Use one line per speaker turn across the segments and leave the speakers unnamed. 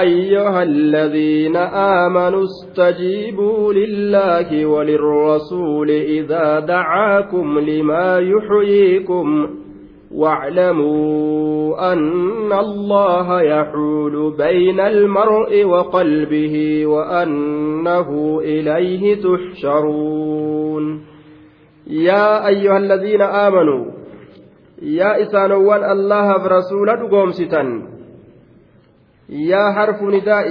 أيها الذين آمنوا استجيبوا لله وللرسول إذا دعاكم لما يحييكم واعلموا أن الله يحول بين المرء وقلبه وأنه إليه تحشرون. يا أيها الذين آمنوا يا إسانوان الله برسول قومستا يا حرف نداء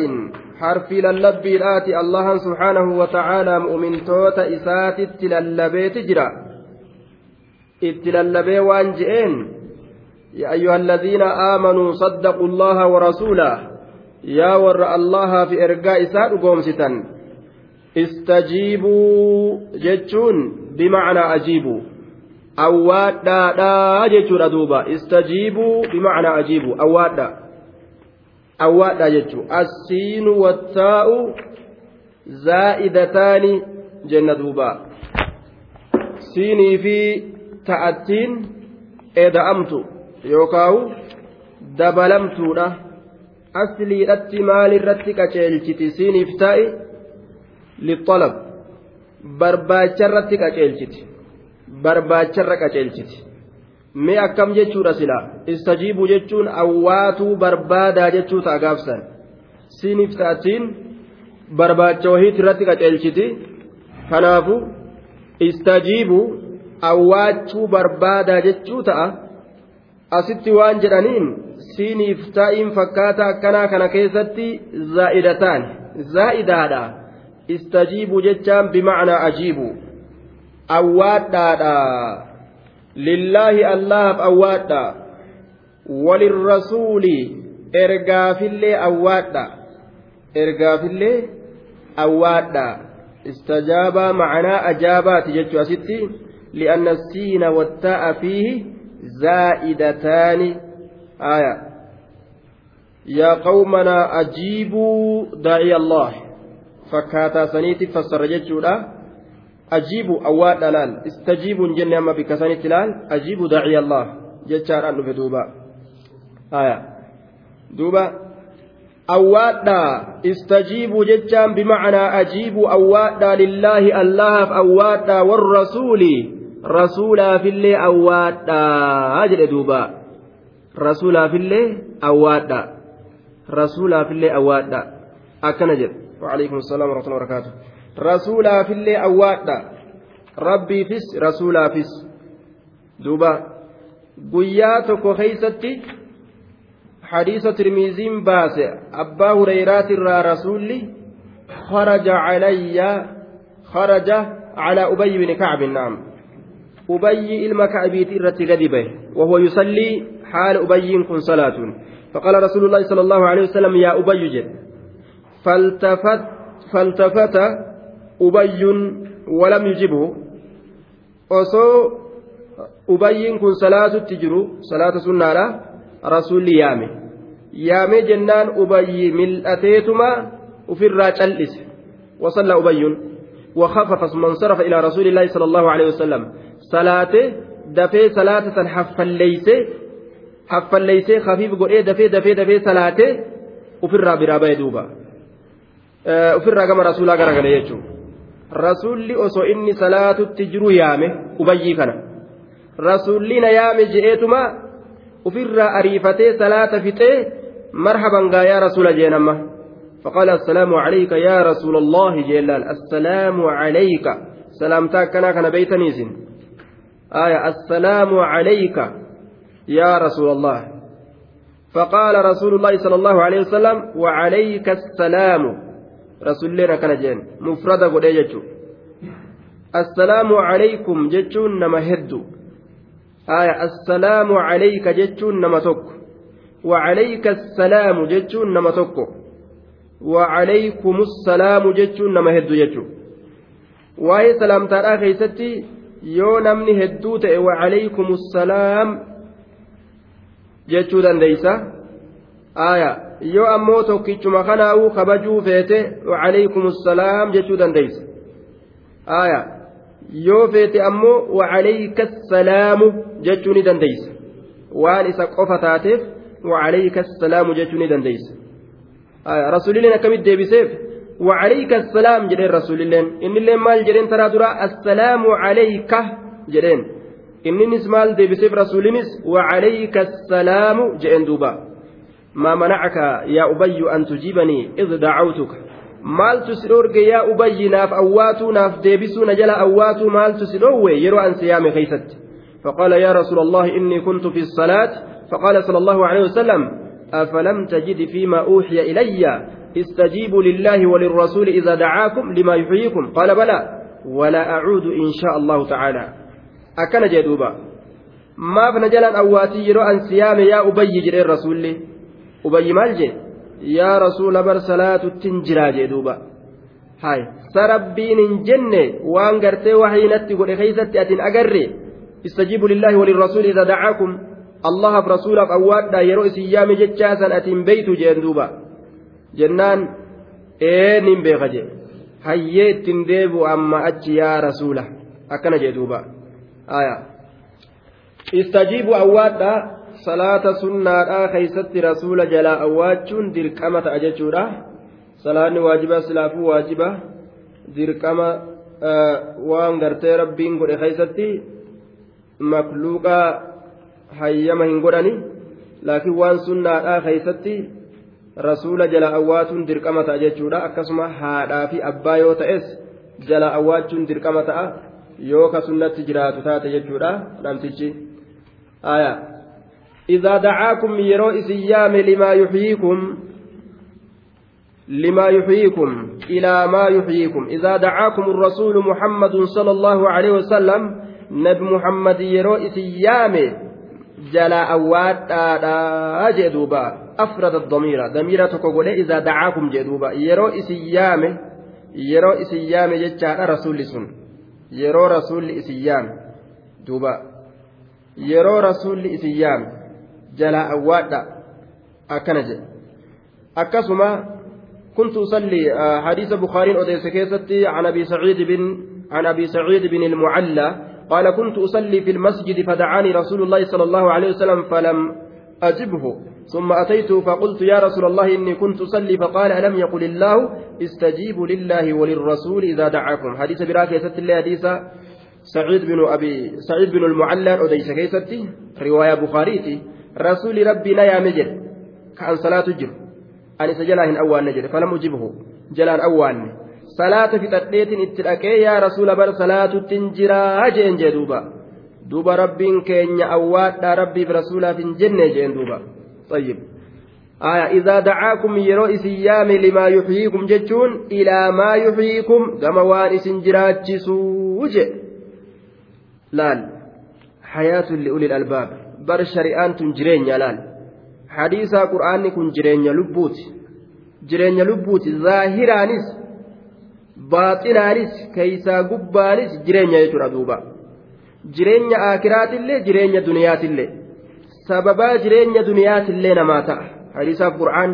حرف للبي الآتي الله سبحانه وتعالى مؤمن للبيت جرا itti lallabee waan je'een yaa ayyuha alladhiina aamanuu saddaquu allaha warasuulah yaa warra allahaa fi ergaa isaa dhugoomsitan istajiibuu jechuun bimacnaa ajiibuu awwaadhaadhaa jechuudha duuba istajiibuu bimacnaa ajiibuu awwaadha awwaadha jechuu assiinu wattaa'u zaa'idataani jenna duuba. Siinii fi ta'attiin eda'amtu yookaan dabalamtuudha. Asliidhatti maalirratti qaceelchiti? Siiniif ta'i lixalab barbaacharratti qaceelchiti. Barbaacharra qaceelchiti mee akkam jechuudha silaa istajiibuu jechuun awwaatuu barbaadaa jechuu ta'a gaafsan siiniif ta'attiin barbaacha wahiitti irratti qaceelchiti kanaafu istajiibuu awwaachuu barbaadaa jechuu ta'a asitti waan jedhaniin siiniif taa'iin fakkaata akkanaa kana keessatti zaa'idataan zaa'idaadha istajiibuu jechaan bimacnaa ajiibu awwaadhaadha lillaahi allahaaf awwaadha walirrasuuli ergaafillee awwaadha ergaafillee awwaadha istajaabaa macanaa ajaabaati jechuu asitti لأن السين والتاء فيه زائدتان آية يا قومنا أجيبوا داعي الله فكاتا سنيتي فسر جتشودا أجيبوا أواد لال استجيبوا جنة أما بكسانيتي لال أجيبوا داعي الله جتشار أنه في دوبا آية دوبا awwaadhaa istajiibuu jechaan bimacnaa ajiibuu awwaadhaa lillaahi allahaaf awwaadhaa warrasuuli rasuulaafillee awwaadhaa jedhe duuba rasuulaafillee awwaadhaa rasuulaafillee awwaadhaa akkana jedhe waalaikum salaam warahmatullahi wabarakaatu rasuulaafillee awwaadhaa rabbiifis rasuulaafis duuba guyyaa tokko keeysatti hadiisa tirmiiziin baase abbaa hureyraatiirraa rasuulli خرج علي خرج على أبي بن كعب نعم أبي إلما كعبيت إرتي غدبه وهو يصلي حال أبي كن صلاة فقال رسول الله صلى الله عليه وسلم يا أبي جد فالتفت فالتفت أبي ولم يجبه osoo ubayyiin kun salaatutti jiru salaata sunnaadha rasuulli yaame yaame jennaan ubayyi mil'ateetuma ufirraa cal'ise wasalla ubayyun وخفف ثم انصرف إلى رسول الله صلى الله عليه وسلم salaate dafee salaata san haffalleeysee haffalleeysee hafiif godhee dafee dafee dafee salaatee ofirraa biraa bahe duuba ofirraa gama rasuulaa garagale jechuudha rasuulli osoo inni salaatutti jiru yaame ubayyii kana rasuulli na yaame je'eetuma ofirraa ariifatee salaata fixee marhaban gaa yaa rasuula jeenamma فقال السلام عليك يا رسول الله جلال السلام عليك سلامتك كنا كان بيتنيسن آية السلام عليك يا رسول الله فقال رسول الله صلى الله عليه وسلم وعليك السلام رسول الله كان جين مفردة قد السلام عليكم جتشون نما هدو آية السلام عليك جتشون نما تك وعليك السلام جتشون نما تك وعليكم السلام جتشون نما هدو جتشو واي سلام ترى خيستي namni hedduu ta'e wacalaykum salaam jechuu dandeeysa? aya yoo ammoo tokkichuma kanaa'uu kabajuu feete wacalaykum salaam jechuu dandeeysa aya yoo feete ammoo wacalayka salaamu jechuu ni dandeeysa waan isa qofa taateef wacalayka salaamu jechuu ni dandeeysa rasuulilleen akkamit deebiseef وعليك السلام جدين رسول الله إن الله مال جدين ترى درا السلام عليك جدين إن مال دي بسيف رسول وعليك السلام جدين دوبا ما منعك يا أبي أن تجيبني إذ دعوتك. yaa ubayyi naaf awwaatuu naaf deebisuu na jala awwaatuu maaltu si dhoowwe yeroo an siyaame keeysatti فقال يا رسول الله إني كنت في الصلاة. فقال صلى الله عليه وسلم أفلم تجد فيما أوحي إلي؟ استجيبوا لله وللرسول إذا دعاكم لما يحييكم. قال بلى ولا أعود إن شاء الله تعالى. أكن جدوبا. ما فنجلا أواتي يرو أن سيام يا أبي جري الرسول أبي مالجي yaa rasuula bar salaatuttin jiraa jee duuba hay sarabbiin hin jenne waan gartee wahiinatti godhe keeysatti atin agarre istajiibu lillaahi walirrasuuli idaa dacaakum allahaaf rasuulaaf awwaadhaa yeroo isin yaame jechaasan atin beeytu jeen duuba jennaan ee nin beeka jee hayyee ittin deebu amma achi yaa rasuula akkana jee duuba aya istajiibu awwaadhaa salaata sunnaadhaa keeysatti rasuula jalaa awwaachuun dirqama ta'a jechuudha salaanni waajiba silaafuu waajiba dirqama waan gartee rabbiin godhe keeysatti makluuqaa hayyama hin godhani laakiin waan sunnaadhaa keeysatti rasuula jala awwaatuun dirqama ta'a jechuudha akkasuma haadhaa fi abbaa yoo ta'es jala awwaachuun dirqama ta'a yoo ka sunnatti jiraatu taate jechuudha namtichi إذا دعاكم يرو إسيام لما يحييكم لما يحييكم إلى ما يحييكم. إذا دعاكم الرسول محمد صلى الله عليه وسلم نبي محمد يرو إسيام جلا أواد جدوبا أفرد الضمير. ضمير تقول إذا دعاكم جدوبا. يرو إسيام يرو إسيام جتشا رسول سن. يرو رسول إسيام دوبا. يرو رسول إسيام. Jalaa awwaadha akkana jedhe akkasuma كنت أصلي حديث بخاري أوديس كيستي عن أبي سعيد بن عن أبي سعيد بن المعلى. قال كنت أصلي في المسجد فدعاني رسول الله صلى الله عليه وسلم فلم أجبه. ثم أتيت فقلت يا رسول الله إني كنت أصلي فقال ألم يقل الله استجيبوا لله وللرسول إذا دعاكم؟ حديث براكي ست الله حديث سعيد بن أبي سعيد بن المعلى أوديس كيستي. رواية بخاريتي. rasuuli rabbii na yaame jedhe ka'an salaatu jiru ani isa jalaa hin awwaanne jedhe falam ujibuhu jalaan awwaanne salaata fixadheetin itti dhaqee yaa rasuula bar salaatuttin jiraa jeen jee duuba duuba rabbiin keenya awwaadhaa rabbiif rasuulaaf hin jenne jeen duuba طيب آية إذا دعاكم يرو إسيام لما يحييكم جتون إلى ما يحييكم كما وان إسنجرات سوج لال حياة لأولي الألباب bar shari'aan tun jireenya laal? Hadiisaa qur'aanni kun jireenya lubbuuti. Jireenya lubbuuti zaahiraanis baaxinaanis keeysaa gubbaanis jireenya jechuudha duuba. Jireenya aakiraatillee jireenya duniyaatillee sababaa jireenya duniyaatillee namaa ta'a. Hadiisaaf qur'aan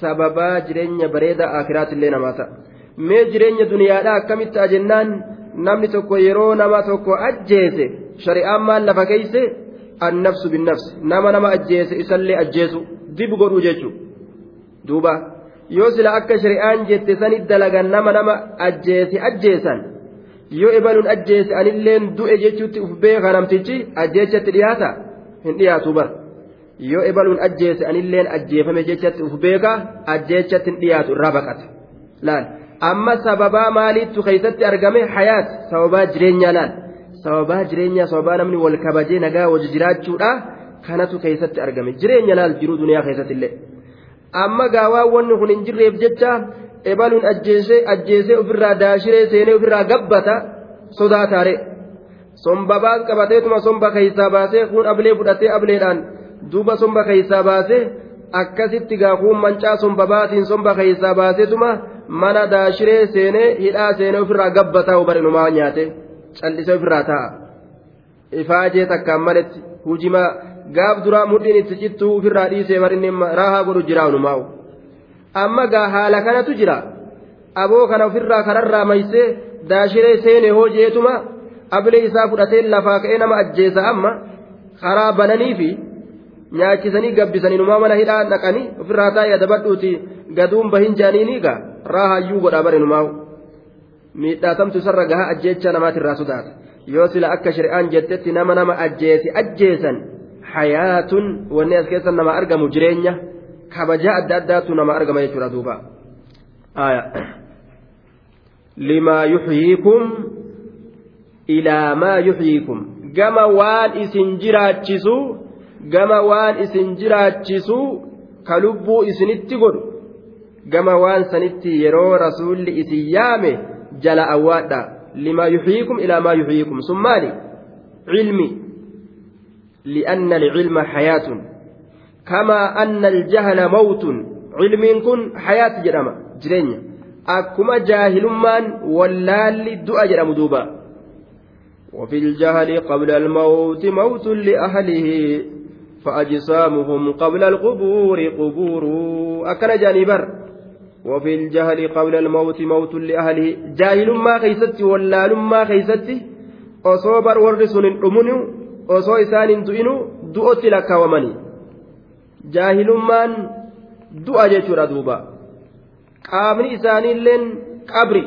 sababaa jireenya bareedaa aakiraatillee namaa ta'a. Mee jireenya duniyaadhaa akkamitti ajennaan namni tokko yeroo nama tokko ajjeese shari'aan maal lafa keeyse annafsu binnafsi nama nama ajjeese isallee ajjeesu dib godhuu jechuun duuba yoo sila akka shari'aan jette sani dalagan nama nama ajjeese ajjeesan yoo ebaluun ajjeese anilleen du'e jechuutti uf beeka namtichi ajjeechatti dhiyaata hin dhiyaatu bar yoo ebaluun ajjeese anilleen ajjeefame jechatti uf beeka ajjeechatti hin dhiyaatu irraa baqata laal amma sababaa maaliittu keessatti argame hayaat sababaa jireenyaa laal. Sababaa jireenyaa sababaa namni wal kabajee nagaa wajji jiraachuudha. Kanatu keessatti argame. Jireenya laal jiruu duniyaa keessatti illee. Amma gaawaa wanni kun hin jirreef jecha ebaluun ajjeesee ajjeesee ofirraa daashiree seenee ofirraa gabbata sodaataare. Somba baas qabateetuma somba keessaa baasee kun ablee fudhatee ableedhaan duuba somba keessaa baasee akkasitti gaafuun mancaa somba baatiin somba keessaa baaseetuma mana daashiree seenee hidhaa seenee ofirraa gabbataa hubarenumaa nyaate. Callisee ofirraa taa'a ifaajee takkaan maletti hujimaa gaaf duraa mudhiin itti cittuu ofirraa dhiisee barinni raahaa godhu jiraanumaa'u amma gaa haala kanatu jira? Aboo kana ofirraa kararraa maysee daashiree seenee hoojeetuma? Ablee isaa fudhatee lafaa ka'ee nama ajjeesa amma? Karaa bananii fi nyaachisanii gabbisanii numaa mana hidhaa naqanii ofirraa taa'ee adabadhuuti gaduun bahin jaaniiniiga raahayyuu godhaa barenumaa'u miidhaatamtu isarra gahaa ajjeecha namaatirraa sodaata. Yoo sila akka shari'aan jettetti nama nama ajjeesi ajjeesan hayaatun wanni as keessa nama argamu jireenya kabajaa adda addaatu nama argama jechuudha duuba. Limaa yuxyiikum ilaa maa yuxyiikum gama waan isin jiraachisu gama waan isin jiraachisu ka lubbuu isinitti godhu. Gama waan sanitti yeroo rasuulli isin yaame jala awwaadha limaa yuxyiikum ilaa maa yuxyiikum sun maali cilmi li'anna alcilma hayaatun kamaa anna aljahla mawtun cilmiin kun hayaati jedhama jireenya akkuma jaahilummaan wallaalli du'a jedhamu duuba وفي الجهل قبل الموت موت لأهله فأجسامهم قبل القبور قبور أكن جانبر وفي الجهل قبل الموت موت لأهله جاهل ما خيستي ولا ما خيستي أصوبر ورسون الأمن أصو إسان دئنو دؤت لك ومني جاهل من دؤ جيشور دوبا qaamni isaaniilleen qabri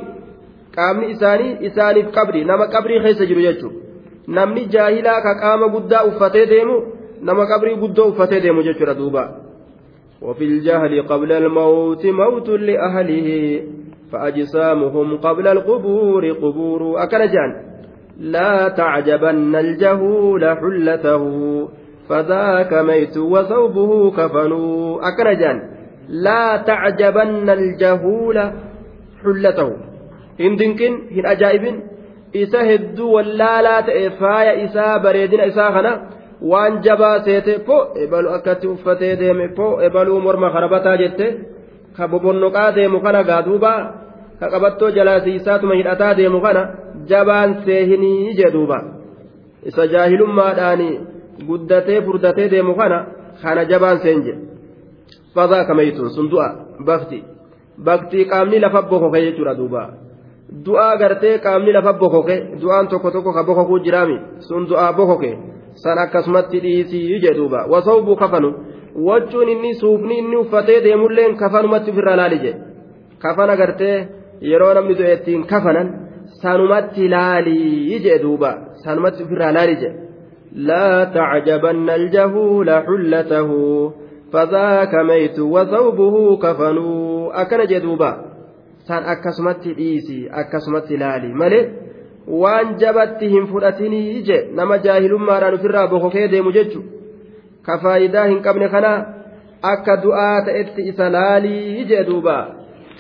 qaamni isaanii isaaniif qabri nama qabrii keessa jiru jechuudha namni jaahilaa ka qaama guddaa uffatee deemu nama qabrii guddoo uffatee deemu jechuudha duuba وفي الجهل قبل الموت موت لأهله فأجسامهم قبل القبور قبور. أكنجان لا تعجبن الجهول حلته فذاك ميت وثوبه كفن أكنجان لا تعجبن الجهول حلته. هندنكن هن أجائب إسا هدو ولا لا تأفايا إسا بريدنا إسا خنا. Waan jabaa seete po ebalu akkatti uffatee deeme po ebaluu morma karabataa jette ka bobonnoqaa deemu kana gaaduuba ka qabattoo jalaasiisaatuma hidhataa deemu kana jabaan seehinii jedhuuba isa jaahilummaadhaan guddatee furdatee deemu kana kana jabaan seen jedhe fadaa kamaytuun sun du'a bakti baktii qaamni lafa bokoke jechuudha duuba du'aa gartee qaamni lafa bokoke du'aan tokko tokko ka bokokuu jiraami sun du'aa bokoke. san akkasumatti dhiisii jedhuuba. Wasawbuu kafanu? Wachuun inni suufni inni uffatee deemulleen kafanumatti ofirraa laali jedhe kafana gartee yeroo namni du'e ittiin kafanan sanumatti laalii jedhuuba. Sanumatti ofirraa laali jedhe laa tacjabanna aljahuula xullatahu fadaaka maytu wasawbuhu kafanuu akkana jedhuuba. San akkasumatti dhiisii akkasumatti laali. Malee. Waan jabatti hin fudhatinii je nama jaahilummaadhaan ofirraa bokokee deemu jechu ka faayidaa hin qabne kana akka du'aa ta'etti isa laalii jee duuba.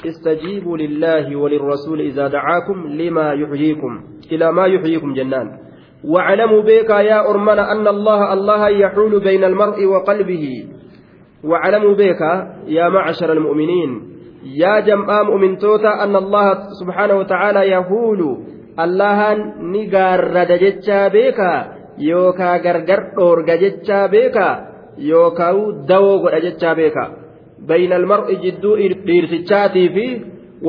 استجيبوا لله وللرسول إذا دعاكم لما يحييكم إلى ما يحييكم جنان واعلموا بك يا أرمنا أن الله الله يحول بين المرء وقلبه واعلموا بك يا معشر المؤمنين يا جمع مؤمن توتا أن الله سبحانه وتعالى يحول allahan ni gaarrada jechaa beekaa yookaa gargar dhoorga jechaa beekaa yookaa dawoo godha jechaa beekaa bayna almar'i jidduu dhiirtichaatii fi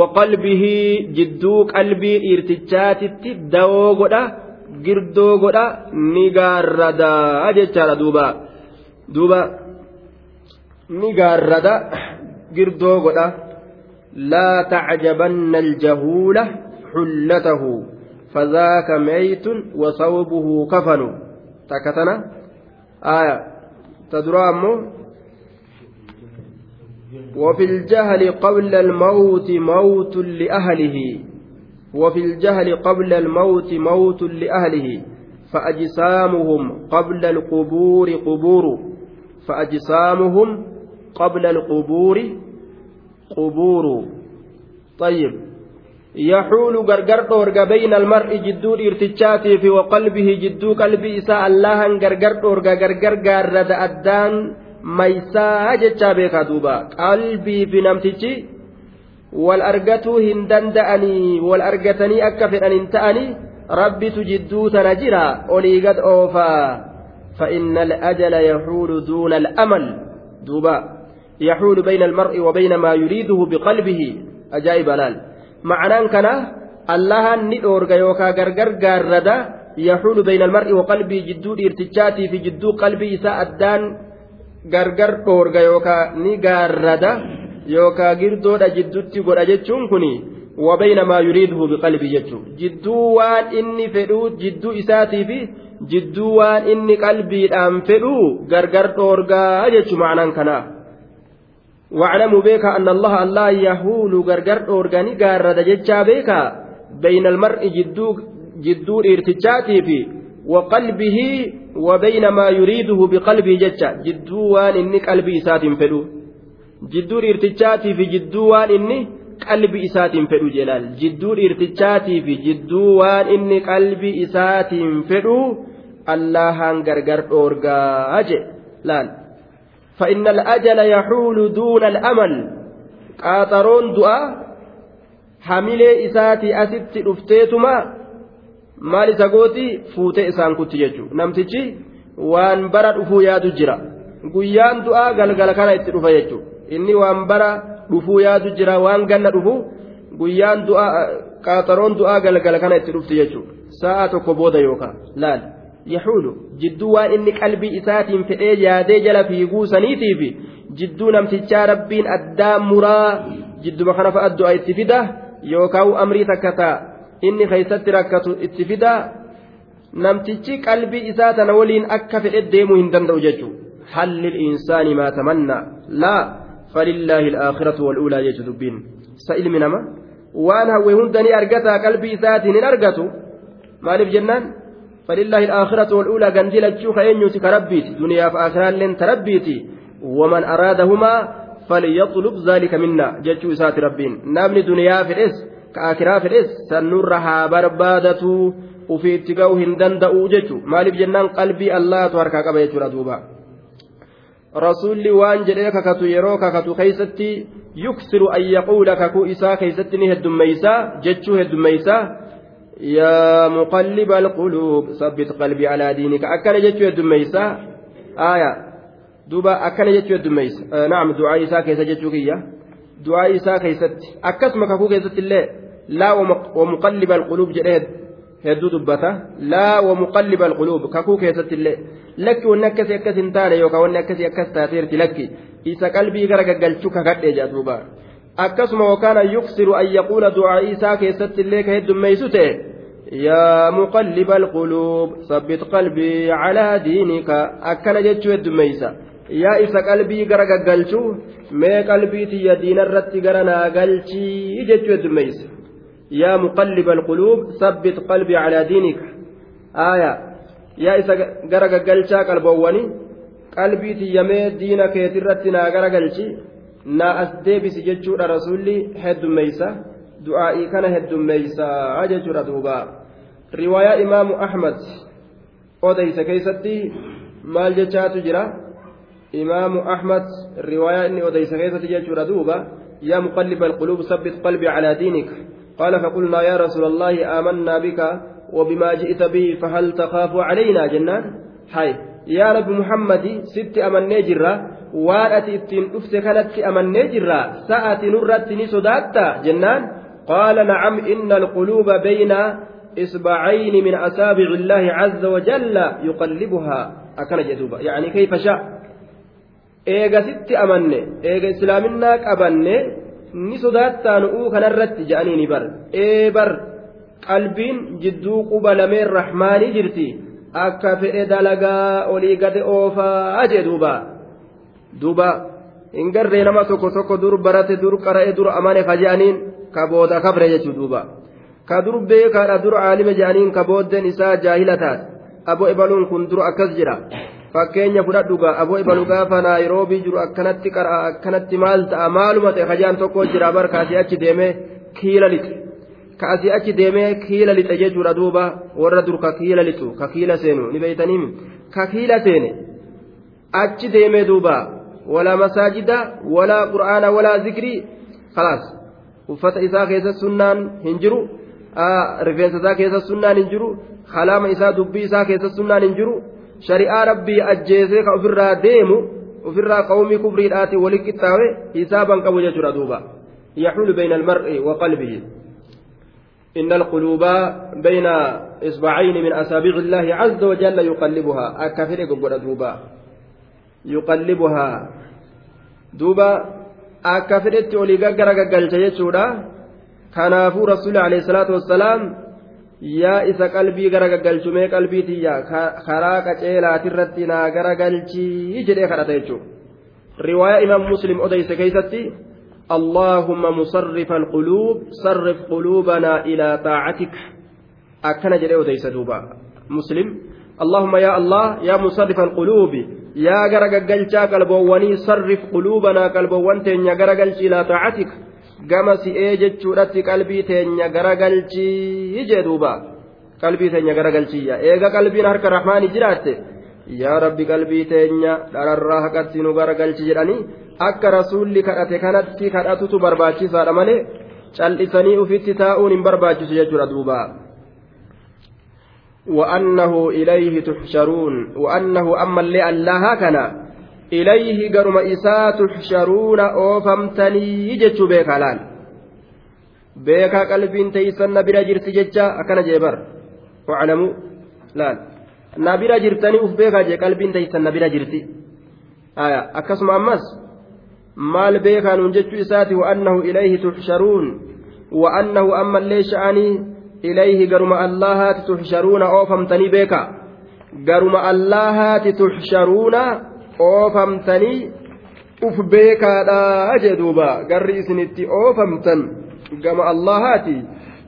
waqalbihi jidduu qalbii dhiirtichaatitti dawoo godha girdoo godha ni gaarradaa jechaadha duuba. Duuba ni gaarrada girdoo godha. Laa tacjabanna aljahuula xullatahu فذاك ميت وثوبه كفن. تكتنا آية. تدرى أمه وفي الجهل قبل الموت موت لأهله. وفي الجهل قبل الموت موت لأهله. فأجسامهم قبل القبور قبور. فأجسامهم قبل القبور قبور. طيب. يحول غرغر دورغا بين المرء جدو ارتجاتي في وقلبه جدو قلبي إساء الله غرغر دورغا غرغر غارد أدان ميسا جتشا بيكا دوبا. قلبي بنمتجي والأرغتو هندن دأني والأرغتني أكفر أن انتأني ربي تجدو تنجرا أولي قد أوفا. فإن الأجل يحول دون الأمل. دوبا. يحول بين المرء وبين ما يريده بقلبه. أجايب لال معنaan kana allahan ni dhoorga yookaa gargar gaarrada yaxuulu bayna almar'i wa qalbii jidduu dhiirtichaatii fi jidduu qalbii isaa addaan gargar dhoorga yookaa ni gaarrada yookaa girdoodha jiddutti godha jechuun kuni wabayna maa yuriiduhu biqalbii jechuun jidduu waan inni fedhuu jidduu isaatii fi jidduu waan inni qalbiidhaan fedhuu gargar dhoorgaa jechuun macnaan kanaa. واعلموا بك أن الله الله يهول غرغر أورغاني غارد جتشا بك بين المرء جدو جدو ارتجاتي في وقلبه وبين ما يريده بقلبه جتشا جدو وان إني قلبي إسات فدو. جدو ارتجاتي في جدو وان إني qalbi isaatiin fedhu jelaal jidduu dhiirtichaatii fi jidduu waan inni qalbi isaatiin fedhu allahaan gargar dhoorgaa je laal فإن الأجل يحول دون الأمل قاطرون دعاء isa gooti fuutee isaan kutti jechuudha namtichi waan bara dhufuu yaadu jira guyyaan du'aa galgala kana itti dhufa jechuudha inni waan bara dhufuu yaadu jira waan ganna dhufu guyyaan du'aa qaaxaroon du'aa galgala kana itti dhufti jechuudha sa'a tokko booda yookaan laal yaxuulu jidduu waan inni qalbii isaatiin fedhee yaadee jala fiiguu saniitiif jidduu namtichaa rabbiin addaa muraa jidduma kana fa'a du'a itti fida yookaan amrii takka ta'a inni keessatti rakkatu itti fida namtichi qalbii isaa tana waliin akka fedhe deemuu hin danda'u jechuudha halli insaanii maa tamannaa laa. فلله الآخرة والأولى يجد بين سئل من أما وأنا هو هندني أرقتها قلبي ذاتي إن أرقته مالف جنان فلله الآخرة والأولى قنديل الجوخ أين كربيتي دنيا فآخرة لن تربيتي ومن أرادهما فليطلب ذلك منا. جتشو إسات ربين. نامني دنيا في الإس كآخرة في الإس. سنرها بربادة وفي اتقاو هندن دأو جتشو مالف جنان قلبي الله تهركا قبا يجو ردوبا rasuulli waan jedhee kakatu yeroo kakatu keeysatti yuksiru an yaquula kakuu isaa keeysatti ni heddummeeysaa jechuu heddummeeysaa alaa diinika akkana jechuu heddummeeysaa aaya duuba akkana jechuu heddummeeysa naam du'aa isaa keessa jechuu kiyya du'aa isaa keeysatti akkasuma kakuu keessatti illee laa wa muqalliba alquluub jedhee hedduu dubbata laa wa muqalliba alquluub kakuu keessatti illee lakki wanni akkasii akkas hin taane yookaan wanni akkasii akkas taateerti lakki isa qalbii gara gaggalchuu kakadhee jaa duuba akkasuma yookaan yuksiru an yaquula du'aa isaa keessatti illee ka heddummeeysu ta'e yaa muqalliba alquluub sabbit qalbii calaa diinika akkana jechuu heddummeeysa yaa isa qalbii gara gaggalchuu mee qalbii tiyya diinarratti gara naa galchii jechuu heddummeeysa yaa muqalliba alquluub sabbit qalbii calaa diinika aayaa yaa isa gara gaggalchaa qalboowwani qalbii tiyyamee diina keetirratti naa gara galchi naa as deebisi jechuudha rasuulli heddummeeysa du'aa'ii kana heddummeeysa jechuudha duuba riwaayaa imaamu ahmad odeysa keeysatti maal jechaatu jira imaamu ahmad riwaayaa inni odeysa keessatti jechuudha duuba yaa muqalliba alquluub sabbit qalbii calaa diinika qaala faqulnaa yaa rasuula allaahi aamanaa bika وبما جئت به فهل تخاف علينا جنان يا رب محمد ست أمن نجرة وأتي اتين أفت كانت أمن نجرة سأتي نرت نسداتا جنان قال نعم إن القلوب بين إصبعين من أصابع الله عز وجل يقلبها أكن جدوبا يعني كيف شاء eega islaaminaa qabanne ni sodaattaa nu'uu kanarratti je'anii ni bar. Ee bar qalbiin jidduu quba lameen rahmaanii jirti. Akka fedhe dalagaa olii gade oofaa jee duuba. Duuba hin garree nama tokko tokko dur barate dur qara'e dur amane ka je'aniin ka booda kabre jechuu duuba. Ka dur beekaadha dur aalime je'aniin ka booddeen isaa jaahila taate. Aboo ibaluun kun dur akkas jira. Fakkeenya fudhadhugaa aboo ibalu gaafa naayiroobii jiru akkanatti qara'a akkanatti maal ta'a? Maaluma ta'e kajaan tokko jira barkaasii achi deemee kiila lixe ka asii achi deemee kiila lixe jechuudha duuba warra dur ka kiila lixu ka kiila seenu ni beeytaniimi ka kiila seene achi deemee duuba walaa masaajida walaa qura'aana walaa zikrii khalaas. Uffata isaa keessa sunnaan hin jiru rifeensa isaa keessa sunnaan hin jiru kalaama isaa dubbii isaa keessa sunnaan hin jiru. Shari'aa rabbii ajjeesee ka ofirraa deemu ofirraa qawmii kufriidhaati wali qixxaawe hisaaban qabu jechuudha duuba. Yaxulu bayna almar'i wa إن القلوب بين إصبعين من أصابع الله عز وجل يقلبها أكفر قبل دوبا يقلبها دوبا gaggara gaggalcha jechuudha kanaafuu rasuulli alayhi salaatu wassalaam yaa isa qalbii gara gaggalchumee qalbii tiyya karaa qaceelaatirratti naa gara galchii jedhee kadhata jechuudha riwaayaa imaam muslim odeyse keeysatti اللهم مصرف القلوب صرف قلوبنا إلى طاعتك. أكن جري وديس دوبا. مسلم. اللهم يا الله يا مصرف القلوب. يا غرق قلجا قلبواني صرف قلوبنا قلبوان تين غرق إلى طاعتك. gama si'ee jechuudhatti qalbii teenya garagalchii jee duuba qalbii teenya garagalchiyya eega qalbiin harka rahmaanii jiraatte yaa rabbi qalbii teenya dhararraa haqatti nu garagalchi jedhanii akka rasuulli kadhate kanatti kadhatutu barbaachisaadha malee cal'isanii ufitti taa'uun hin barbaachisu jechuudha duuba. وأنه إليه تحشرون وأنه أما اللي الله كان إليه قرم إساء تحشرون أوفمتني جتش بيك لال بيك قلب تيسن بلا جرت جتشا أكن جيبر واعلموا لال نبلا جرتني أف بيك جي قلب تيسن بلا جرتي آية أكسم أمس maal beekaa nuun jechuu isaati wa'annahu ilayhi tuxsharuun wa'annahu amma illee sha'anii ilayhi garuma allahaati tuxsharuuna oofamtanii beeka garuma allahaati tuxsharuuna oofamtanii uf beekaadha jee duuba garri isinitti oofamtan gama allahaati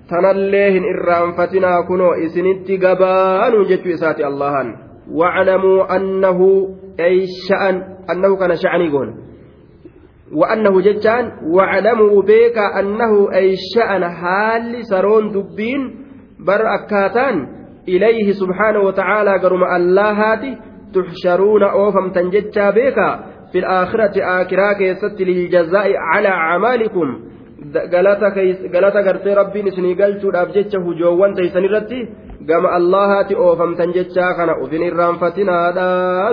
tanallee hin irraanfatinaa kunoo isinitti gabaanuu jechuu isaati allahan. Waclamuu annahu ay sha'an annahu kana sha'anii goona. وأنه جتان واعلموا بيك أنه أي شأن حال سرون دبين بر أكاتان إليه سبحانه وتعالى قرم اللهات تحشرون أوفم تنجتا بيك في الآخرة آكرا كيست للجزاء على أعمالكم galata gartee rabbiin isinii galchuudhaaf jecha hujoowwan teeysan irratti gama allahaati oofamtan jechaa kana ufin irraanfatinaadha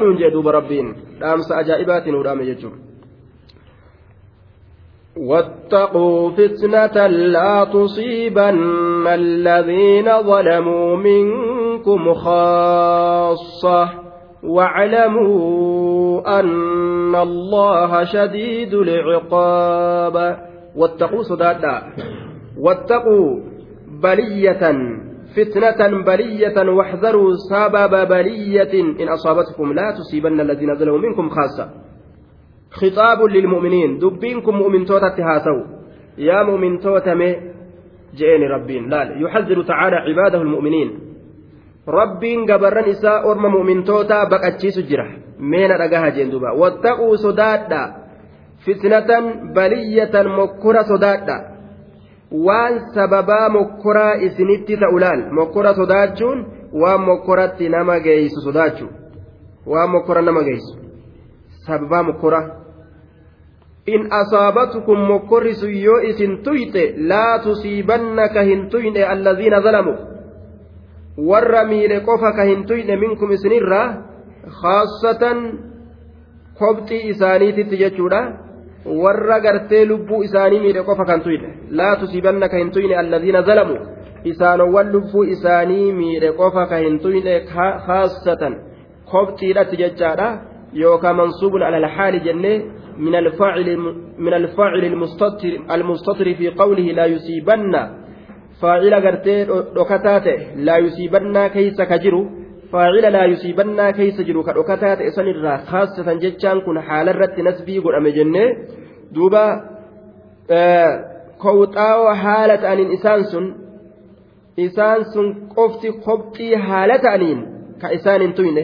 nuun jee duuba rabbiin dhaamsa ajaa'ibaatiin udhaame jechuudha واتقوا فتنة لا تصيبن الذين ظلموا منكم خاصة واعلموا أن الله شديد العقاب واتقوا صدادا. واتقوا بلية فتنة بلية واحذروا سبب بلية. إن أصابتكم لا تصيبن الذين ظلموا منكم خاصة. خطاب للمؤمنين. دبينكم مؤمن توتا تهاسو يا مؤمن توتا مي. جئني ربين. لا يحذر تعالى عباده المؤمنين. ربين قبرن إساء أرم مؤمن توتا بقتشيس جرح. مين رقاها جندوبا. واتقوا صدادا. فتنة بلية مكرة صدادا waan sababaa mokkoraa isinitti ta'ulaal mokkora sodaachuun waan mokkoratti nama geessu sodaachuu waan mokkora nama geessu sababaa mokkora in asaabatkum mokkorri sun yoo isin tuyxe laa tusiibanna ka hin tuyne allaziina zalamu warra miidhe qofa ka hin tuyne minkum isinirraa khaasatan kobxii isaaniititti jechuudha warra gartee lubbuu isaanii miidhe qofa kan tuyne laa tusiibanna ka hin tuyne allaziina zalamu isaanowwan lubbuu isaanii miidhe qofa ka hin tuyne khaasatan kobxiidhatti jechaadha yookaan mansuubun ala alhaali jennee من الفاعل من الفاعل المستتر المستتر في قوله لا يصيبن فاعل غرتي دوكتاته لا يصيبن كيس كجرو فاعل لا يصيبن كيس جرو كدوكتاته اسن الرا خاصة جتان كن حال الرت نسبي قد جنة دوبا ta'aniin isaan sun isaan sun qofti kobxii haala ta'aniin ka isaan hin tuyne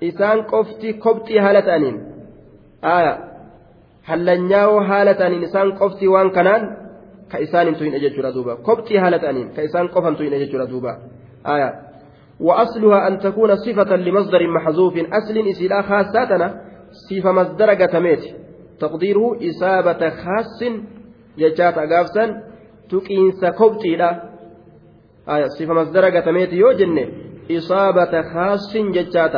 isaan qofti kobxii haala ta'aniin aayaa hallanyaa'oo haala ta'aniin isaan qoftii waan kanaan ka isaan hin tuyne jechuudha duuba kopxii haala ta'aniin ka isaan qofan tuyne jechuudha duuba aya وأصلها أن تكون صفة لمصدر محذوف أصل إسلا خاصاتنا صفة مصدر قتميت تقديره إصابة خاص ججات أقافسا تكين سكبتي لا آية صفة مصدر قتميت يوجن إصابة خاص ججات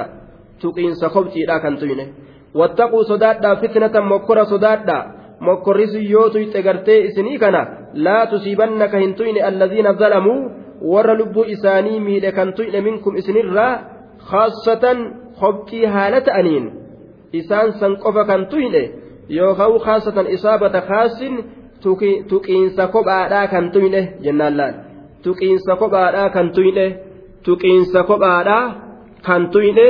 تكين سكبتي لا كنتينه wattaquu sodaadhaa fitnatan mokkora sodaadhaa mokkorrisu yoo tuyxe gartee isinii kana laa tusiibanna ka warra lubbuu isaanii miidhe kan tuyne minkum isinirraa khaasatan hobxii haala ta'aniin isaan san qofa kan tuyne yookaan khaasatan isaabata khaasin tuqiinsa kophaadhaa kan tuyne jennaan laal tuqiinsa kophaadhaa kan tuyne tuqiinsa kophaadhaa kan tuyne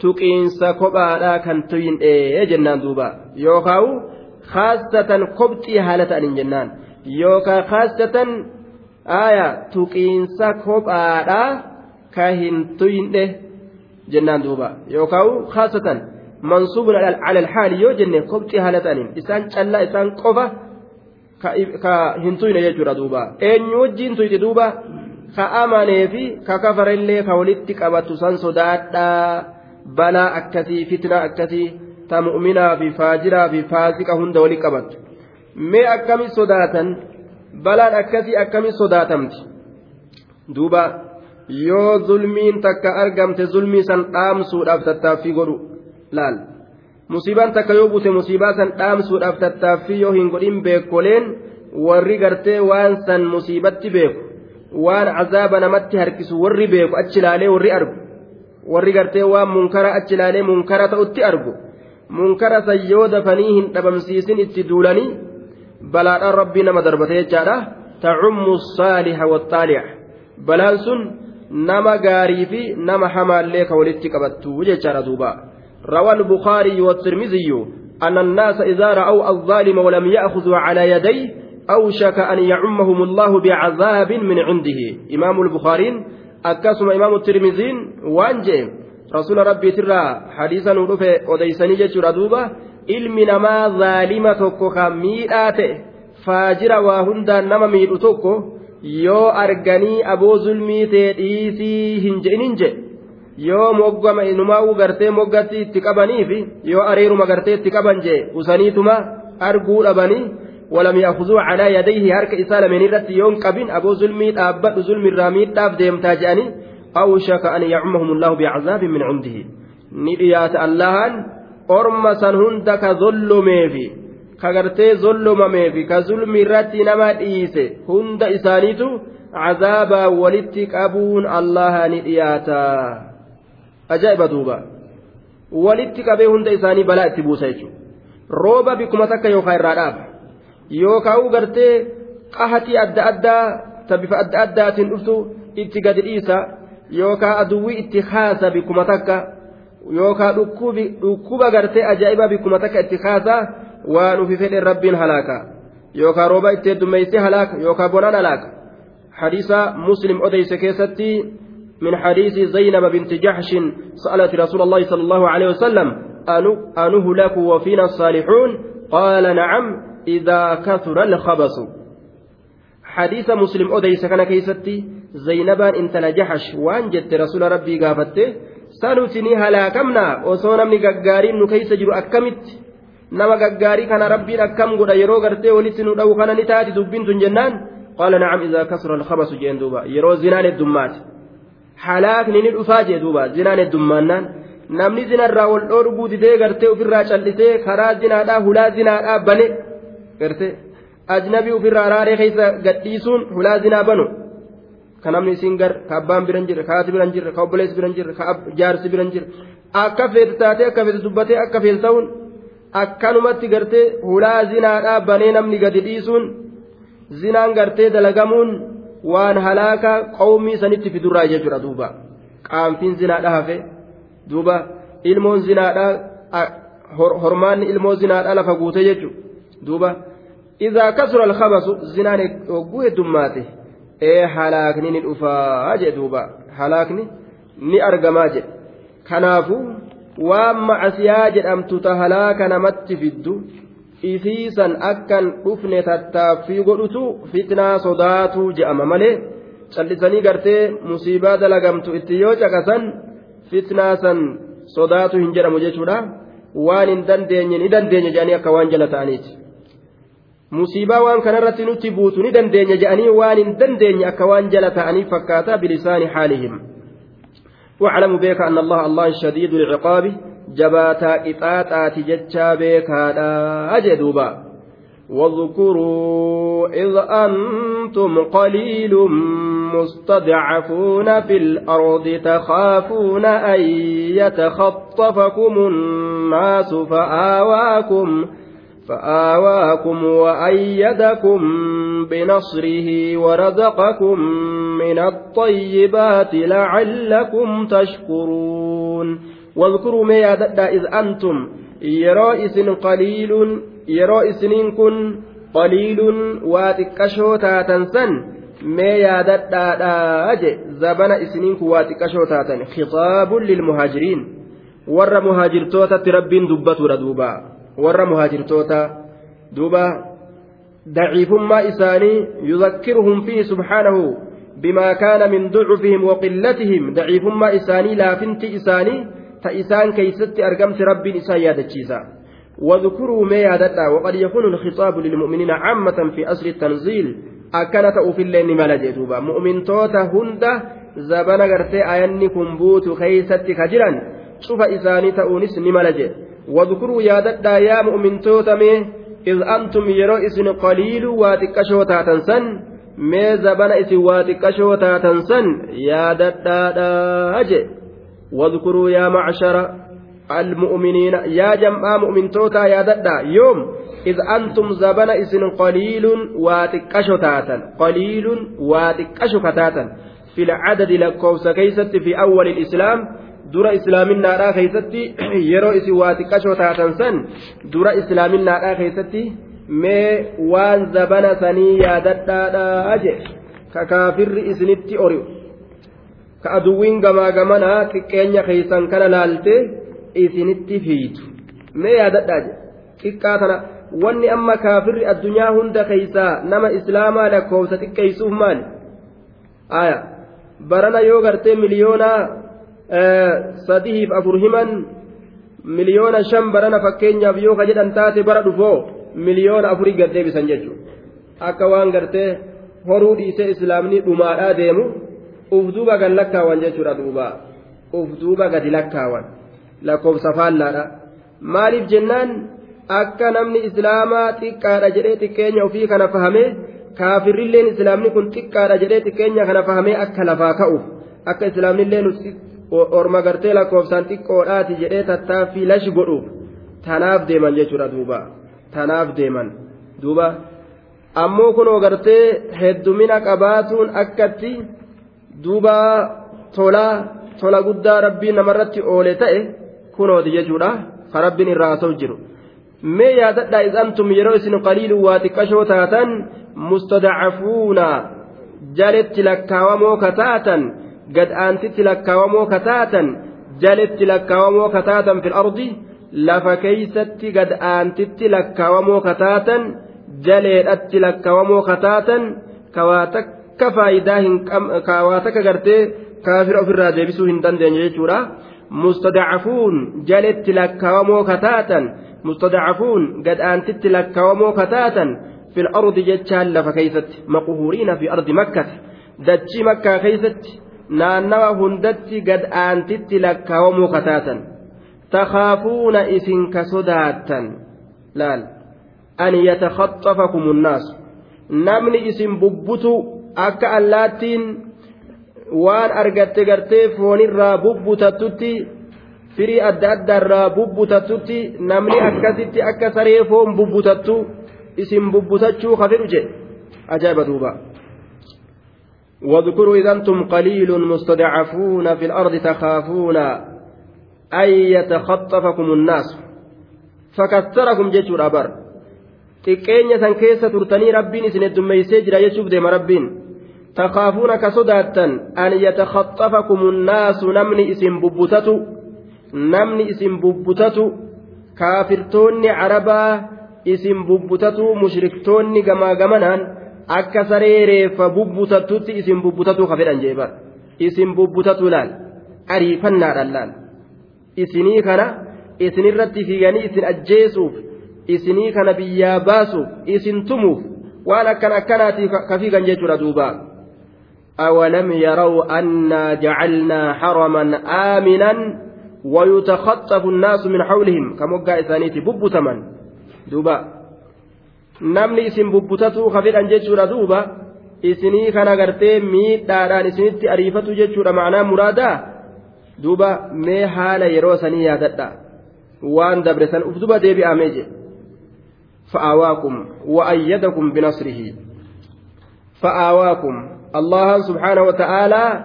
tuqiinsa kophaadhaa kan tuyne jennaan duuba yookaan khaasatan kobxii haala ta'aniin jennaan yookaan khaasatan aayaa tuqiinsa kophaadhaa ka hin tuyne jennaan duuba yookaan khaasatan. mansuubun ala alhaali yoo jenne kobxii haala ta'aniin isaan callaa isaan qofa ka hin tuyne jechuudha duuba eenyu wajjiin tuyte duuba ka amanee fi ka kafarellee ka walitti qabatu san sodaadhaa balaa akkasii fitnaa akkasii ta mu'minaa fi faajiraa fi faasiqa hunda walitti qabatu mee akkami sodaatan balaan akkasii akkami sodaatamti duuba yoo zulmiin takka argamte zulmii san dhaamsuudhaaf tattaaffii godhu. laal musiibaan takka yoo buute musiibaa san dhaamsuudhaaf tattaaffii yoo hin godhin beekoleen warri gartee waan san musiibatti beeku waan azaaba namatti harkisu warri beeku achi ilaalee warri argu warri gartee waan munkara achi ilaalee munkara ta'utti argu munkara san yoo dafanii hin dhabamsiisin itti duulanii balaadhaan rabbii nama darbate jechaadha ta'ummu saaliha waxaali'a balaan sun nama gaarii fi nama hamaallee ka walitti qabattu jechaadha duubaa. روى البخاري والترمذي أن الناس إذا رأوا الظالم ولم يأخذوا على يديه أوشك أن يعمهم الله بعذاب من عنده. إمام البخاري أكاسم إمام الترمذي وانجي. رسول ربي ترى حديثا ودفع وديسني جتر ilmi namaa zaalima tokko kan miidhaa ta'e faajira waa hundaan nama miidhu tokko yoo arganii aboo zulmii ta'e dhiisii hin je'inin jedhe yoo moggama inumaa gartee moggatti itti qabaniif yoo areeruma gartee itti qaban jee usaniituma arguu dhabanii ولم يأخذوا على يديه هرك إسالة من الرت يوم قبين أبو ظلمي أبد ظلم الرامي داف ديم تاجاني أو شك أن يعمهم الله بعذاب من عنده نديات اللهان أرم سنهن دك ظلمي في كغرتي ظلممي في كظلم الرت نما ديسه هند إسانيتو عذابا ولتك أبون الله ندياتا ajaa'iba duuba walitti qabee hunda isaanii balaa itti buusa jechuudha rooba bikkuma takka yookaan irraa dhaaba yookaan gartee qahatii adda addaa ta bifa adda addaatiin dhuftu itti gadi dhiisa yookaan aduwwii itti haasa bikkuma takka yookaan dhukkuba gartee ajaa'iba bikkuma takka itti haasa waan ufi fedhen rabbiin halaaka yookaan rooba itti heddummeessee halaaka yookaan bonaan halaaka hadiisa muslim odeyse keessatti. من حديث زينب بنت جحش سألت رسول الله صلى الله عليه وسلم أنهلك وفينا الصالحون قال نعم إذا كثر الخبث حديث مسلم أديس كان كيستي زينبان انت جحش وان جت رسول ربي قافته سنتني هلاكمنا وصونا من ققارين نكيس جرو أكمت nama gaggaarii kana rabbiin akkam godha yeroo gartee walitti nu dha'u kana ni taati dubbiin tun jennaan qaala nacam idaa kasura alkhabasu jeen duuba yeroo zinaan heddummaate halaakni ni dhufaa jee duuba zinaan heddummaannaan namni zinarraa wal dhoorguu didee gartee ofirraa callisee karaa zinaadhaa hulaa zinaadhaa bane gartee ajnabii ofirraa raaree keessa gadhiisuun hulaa zinaa banu ka namni isiin gar ka abbaan biran jirre ka haati biran jirre ka obboleessi biran jirre ka jaarsi biran jirre akka feete taatee akka feete dubbatee akka feete ta'uun akkanumatti gartee hulaa zinaadhaa banee namni gadi dhiisuun zinaan gartee dalagamuun. waan halaaka qawmii sanitti fidurraa jechuudha duuba qaamfiin zinaadha hafe duuba ilmoon zinaadha hormaanni ilmoo zinaadha lafa guute jechuudha duuba idaa kasura alkhabasu zinaan hogguu heddummaate ee halaakni ni dhufaa jedhe duuba. Halaakni ni argamaa jedhe kanaafuu waan macasiyaa jedhamtu ta halaaka namatti fiddu isiisan akkan dhufne tattaaffii godhutu fitnaa sodaatu je'ama malee callisanii gartee musiibaa dalagamtu itti yoo caqasan fitnaa san sodaatu hin jedhamu jechuudha. Waan hin dandeenye ni dandeenye jedhanii akka waan jala ta'aniiti. Musiibaa waan kanarratti nutti buutu ni dandeenya jedhanii waan hin dandeenye akka waan jala ta'anii fakkaata bilisaani haalihim. واعلموا بك أن الله الله شديد العقاب jabaataa qixaaxaati jechaa beekaadha jedhuuba واذكروا إذ أنتم قليل مستضعفون في الأرض تخافون أن يتخطفكم الناس فآواكم فآواكم وأيدكم بنصره ورزقكم من الطيبات لعلكم تشكرون واذكروا ما ياددا إذ أنتم يرائس قليل يرائس كن قليل واتكشو تاتنسن yaadadhaadhaa je zabana isiniin kun waa xiqqashoo taatan khitaabun lilmuhaajiriin warra muhaajirtootatti rabbiin dubbatuudha duuba warra muhaajirtoota duuba daciifummaa isaanii yudakkiruhum fiihi subhaanahu bimaa kaana min ducufihim waqillatihim daciifummaa isaanii laafinti isaanii ta isaan keeysatti argamti rabbiin isaan yaadachiisa واذكروا ما يادتا وقد يكون الخطاب للمؤمنين عامة في أصل التنزيل akkana ta'uufillee ni mala jedhuuba mu'mintoota hunda zabana gartee ayanni kun buutu keeysatti ka jiran cufa isaanii ta'uunis mu'mintoota mee iz antum yeroo isin qaliiluu waa xiqqashoo taatan san mee zabana isin waa xiqqashoo taatan san yaadadhaadhaa jedhe wadkuruu yaa macshara المؤمنين يا جماعة مؤمن توتا يا ددا يوم إذ أنتم زبن إسن قليل واتكشو تاتا قليل واتكشو كتاتا في العدد لكوس كيست في أول الإسلام dura islaaminaadhaa keeysatti yeroo isin waa xiqqashoo taatan san dura islaaminaadhaa keeysatti mee waan zabana sanii yaadadhaadhaa je ka kaafirri isinitti ori'u ka aduwwiin gamaa gamanaa xiqqeenya keeysan kana laalte isinitti fiitu mee yaadadhaa je xiqqaa tana wanni amma kaafirri addunyaa hunda keeysaa nama islaamaa lakkoofsa xiqqeeysuuf maali aya barana yoo gartee miliyoonaa sadiif afur himan miliyoona shan barana fakkeenyaaf yoo ka jedhan taate bara dhufoo miliyoona afurii gad deebisan jechuudha akka waan gartee horuu dhiisee islaamni dhumaadhaa deemu uf duuba gad lakkaawan jechuudha duuba. Uf duuba gadi lakkaawan lakkoofsa faallaadha. Maaliif jennaan? Akka namni islaamaa xiqqaadha jedhee xiqqeenya ofii kana fahamee kaafirrilleen islaamni kun xiqqaadha jedhee xiqqeenya kana fahamee akka lafaa ka'uuf akka islaamnillee orma gartee lakkoofsaan xiqqoodhaati jedhee tattaaffii lashi godhuuf tanaaf deeman jechuudha duuba. Tanaaf deeman. Duuba. Ammoo kunoo gartee heddumina qabaatuun akkatti duuba tolaa tola guddaa rabbii namarratti oole ta'e kunooti jechuudha. Ka rabbiin irraa haasa'u jiru. Mee yaadadhaa isantum yeroo isin qaliiluu waa xiqqashoo taatan mustadacafuuna jaletti lakkaawamoo kataatan gad aantitti lakkaawamoo kataatan jaletti lakkaawamoo kataatan fil ardi lafa keeysatti gad aantitti lakkaawamoo kataatan jaleedhatti lakkaawamoo kataatan kawaa takka faayidaa hin kawaa takka gartee kaafira ofirraa deebisuu hin dandeenye jechuudha mustadacafuun jaletti lakkaawamoo kataatan mustadacafuun gad aantitti lakkaawamoo kataatan fil ardi jechaan lafa keeysatti maquhuriina fi ardi makkata dachii makkaa keeysatti naannawa hundatti gad aantitti lakkaawamuu kataatan. Takaafuuna isin ka sodaattan. Laal. An yatakhaxafakum unnaasu namni isin bubbutu akka allaattiin waan argatte gartee foonirraa bubbutattutti firii adda addaarraa bubbutattutti namni akkasitti akka saree foon bubbutattu isin bubbutachuu ka fedhu jedhe. Ajaa'iba duubaa واذكروا إذا أنتم قليل مستضعفون في الأرض تخافون أن يتخطفكم الناس فكثركم جيشور أبر xiqqeenya san keessa turtanii rabbiin isin heddummeeysee jira jechuuf deema rabbiin takaafuuna ka sodaattan an yatakhaxafakum unnaasu namni isin bubbutatu namni isin bubbutatu kaafirtoonni carabaa isin bubbutatu mushriktoonni gamaa gamanaan akka saree reeffa bubbutattutti isin bubbutatu ka fedhan jee bara isin bubbutatu laal ariifannaadhaan laal isinii kana isinirratti fiiganii isin ajjeesuuf isinii kana biyyaa baasuuf isin tumuuf waan akkan akkanaati ka fiigan jechuudha duuba أولم يروا أنا جعلنا حرما آمنا ويتخطف الناس من حولهم كموقع إسانيتي ببتمن دوبا namni isin bubbutatuu ka fedhan jechuudha duuba isinii kana gartee miidhaadhaan isinitti ariifatu jechuudha macnaa muraadaa duuba mee haala yeroo sanii yaadadha waan dabre san uf duba deebi'amee je فآواكم وأيدكم بنصره فآواكم الله سبحانه وتعالى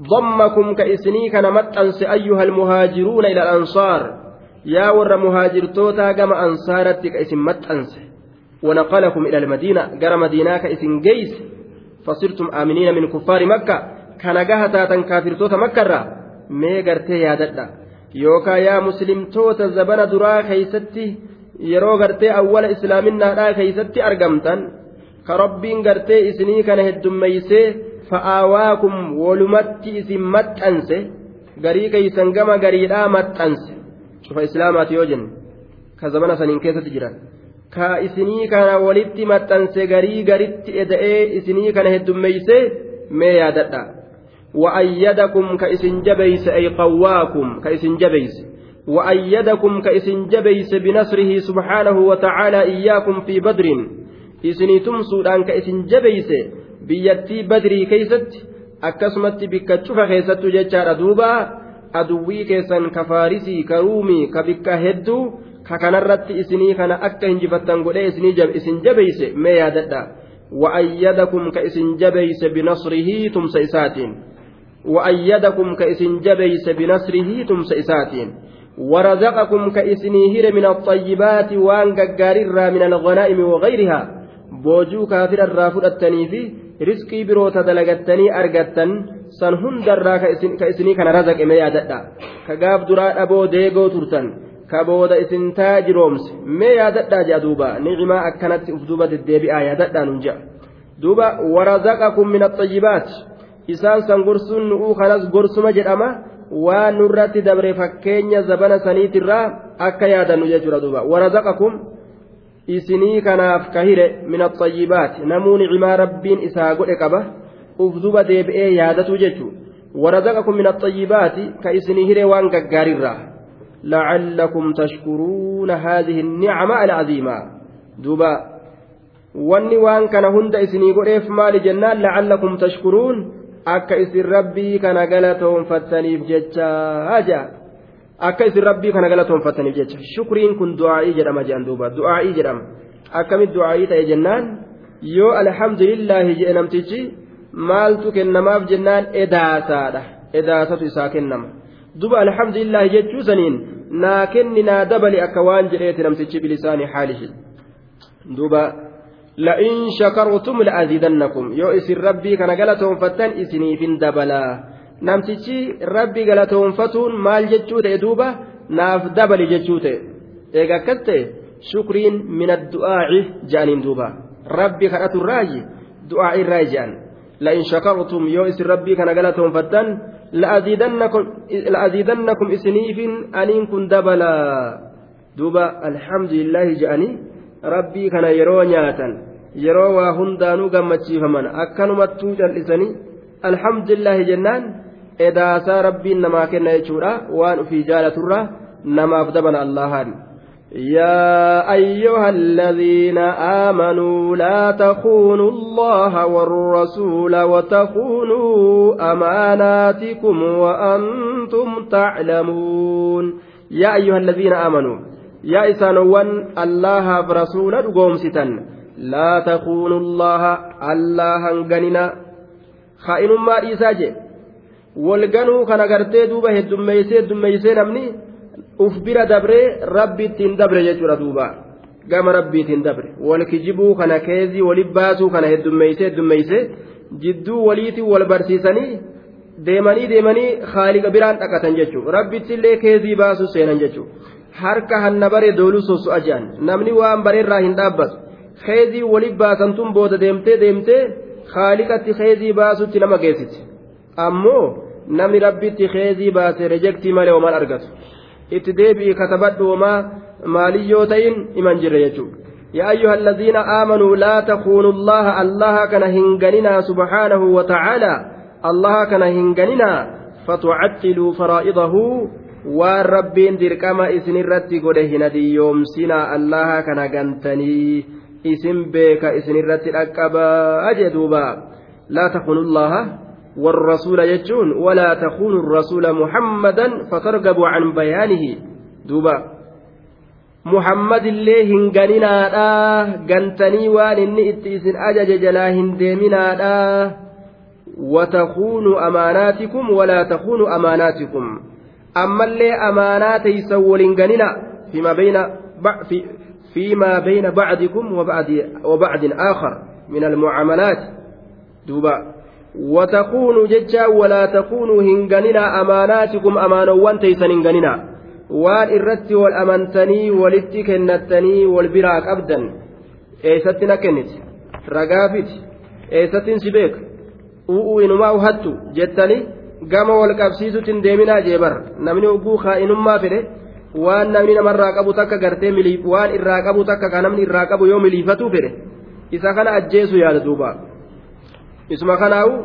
ضمكم كإسني كان متأنس أيها المهاجرون إلى الأنصار يا ور مهاجر توتا كما أنصارتك اسم متأنس ونقلكم إلى المدينة قرى مدينة كإسن جيس فصرتم آمنين من كفار مكة كان قهتا كافر توتا مكة mee gartee yaadadha yookaan yaa muslimtoota zabana duraa keeysatti yeroo gartee awwala islaaminaadhaa keeysatti argamtan ka rabbiin gartee isinii kana heddummeeysee fa'aawaakum walumatti isin maxxanse garii keeysan gama gariidhaa maxxanse cufa islaamaati yoo jenne ka zamana saniin keessatti jiran ka isinii kana walitti maxxanse garii garitti eda'ee isinii kana heddummeeysee mee yaadadha وأيدكم كإسن جبيس أي قواكم كإسن جبيس وأيدكم كإسن جبيس بنصره سبحانه وتعالى إياكم في بدر إسني تمسودان كإسن جبيس biyyattii badrii keeysatti akkasumatti bikka cufa keessattu jechaadha duuba aduwwii keessan ka faarisii ka ruumii ka bikka hedduu ka kanarratti isinii kana akka hinjifattan godhee isin jabeeyse mee yaadadha وأيدكم كإسن جبيس بنصره تمس إساتين وأيدكم كإسن جبيس بنصره تمس إساتين ورزقكم كإسن هير من الطيبات وأن من الغنائم وغيرها بوجو كافر الرافد التنيفي biroota dalagattanii argattan san hundarraa ka isinii kana razaqime yaadadha ka gaaf duraa dhaboo deegoo turtan ka booda isin taajiroomse mee yaadadhaa jea duuba. Nicimaa akkanatti uf duuba deddeebi'aa yaadadhaa nun jea duuba warazaqakum min axayyibaat isaan san gorsuun nu'uu kanas gorsuma jedhama. Waan nurratti dabre fakkeenya zabana saniitirraa akka yaadannu jechuudha duuba. Warazaqakum isinii kanaaf kahire min axayyibaati namuu nicimaa rabbiin isaa godhe qaba. Uf duba deebi'ee yaadatu jechu warazaqakum min axayyibaati ka isinii hire waan gaggaarirraa لعلكم تشكرون هذه النعمة العظيمة دوبا wanni waan kana hunda isinii godheef maali jennaan la'allakum tashkuruun akka isin rabbii kana galatoonfattaniif jecha haja akka isin rabbii kana galatoonfataniif jecha shukriin kun du'aa'ii jedhama jedhan duuba du'aa'ii jedhama akkamit du'aa'ii ta'e jennaan yoo alhamdulillaahi jedhe namtichi maaltu kennamaaf jennaan edaasaadha edaasatu isaa kennama duba alhamdulillaahi jechuu saniin naa kenni naa dabali akka waan jedheeti namtichi bilisaanii haalihi duba la'in shakartum la'aziidannakum yoo isin rabbii kana galatoonfattan isiniifin dabalaa namtichi rabbi galatoonfatuun maal jechuu ta'e duuba naaf dabali jechuu ta'e eega akkas ta'e shukriin min addu'aaci je'aniin duuba rabbi kadhaturraayi du'aaci irraa je'an la'in shakartum yoo isin rabbii kana galatoonfattan la'aziidannakum isiniifin aniin kun dabalaa duuba alhamdulillaahi je'anii rabbii kana yeroo nyaatan yeroo waa hundaanuu gammachiifaman akkanumattuu cal'isanii alhamdulillaahi jennaan edaasaa rabbiin namaa kenna jechuudha waan ufii jaalaturra namaaf dabana allahan يا أيها الذين آمنوا لا تخونوا الله والرسول وتخونوا أماناتكم وأنتم تعلمون. يا أيها الذين آمنوا يا إسانوان الله برسول قومستا لا تخونوا الله الله هنغننا. خائن ما إيساجي. walganuu kana gartee duuba heddummeeysee heddummeeysee namni uf bira dabree rabbi ittiin dabre jechuudha duuba gama rabbi ittiin dabre wal kijibuu kana keezii wali baasuu kana heddummeeysee heddummeeysee jidduu waliitiin wal barsiisanii deemanii deemanii haaliqa biraan dhaqatan jechuudha rabbittillee keezii baasuu seenan jechuudha harka hanna bare dooluu soso'a jedhan namni waan bareerraa hin dhaabbatu keezii wali baasantuun booda deemtee deemtee haaliqatti keezii baasutti nama geessiti ammoo. namni rabbitti keezii baase rejektii malee homaan argatu itti deebi'i katabadhu homaa maaliyyoo ta'in iman jirre jechuudha. يا أيها الذين آمنوا لا تخونوا الله الله كان هنغننا سبحانه وتعالى الله كان هنغننا فتعطلوا فرائضه والرب دركما إسن الرت قده ندي يوم سنا الله كان غنتني اسم بك إسن الرت الأكبا أجدوبا لا تخونوا الله والرسول يجون ولا تخونوا الرسول محمدا فترغبوا عن بيانه دوبا hin ganinaadha gantanii waan inni itti isin ajaje jalaa hin deeminaadha watakuunu amaanaatikum walaa takuunu amaanaatikum ammallee amaanaa teeysan waliin ganina fiima bayna فيما بين بعضكم وبعض وبعض آخر من المعاملات دوبا watakuunuu jecha walaa takuunuu hin ganina amaanaatikum amaanowwan teeysan hin ganina waan irratti wal amantanii walitti kennattanii wal biraa qabdan eessatti na kennite ragaafiti eessattiin si beeka u'uu inumaa uhattu jettani gama wal qabsiisutti hin deeminaa jeebar namni oguu kaa'inummaa fedhe waan namni namarraa qabu takka gartee waan irraa qabu takka kan namni irraa qabu yoo miliifatuu fedhe isa kana ajjeesu yaada duubaa. Isuma kanaawu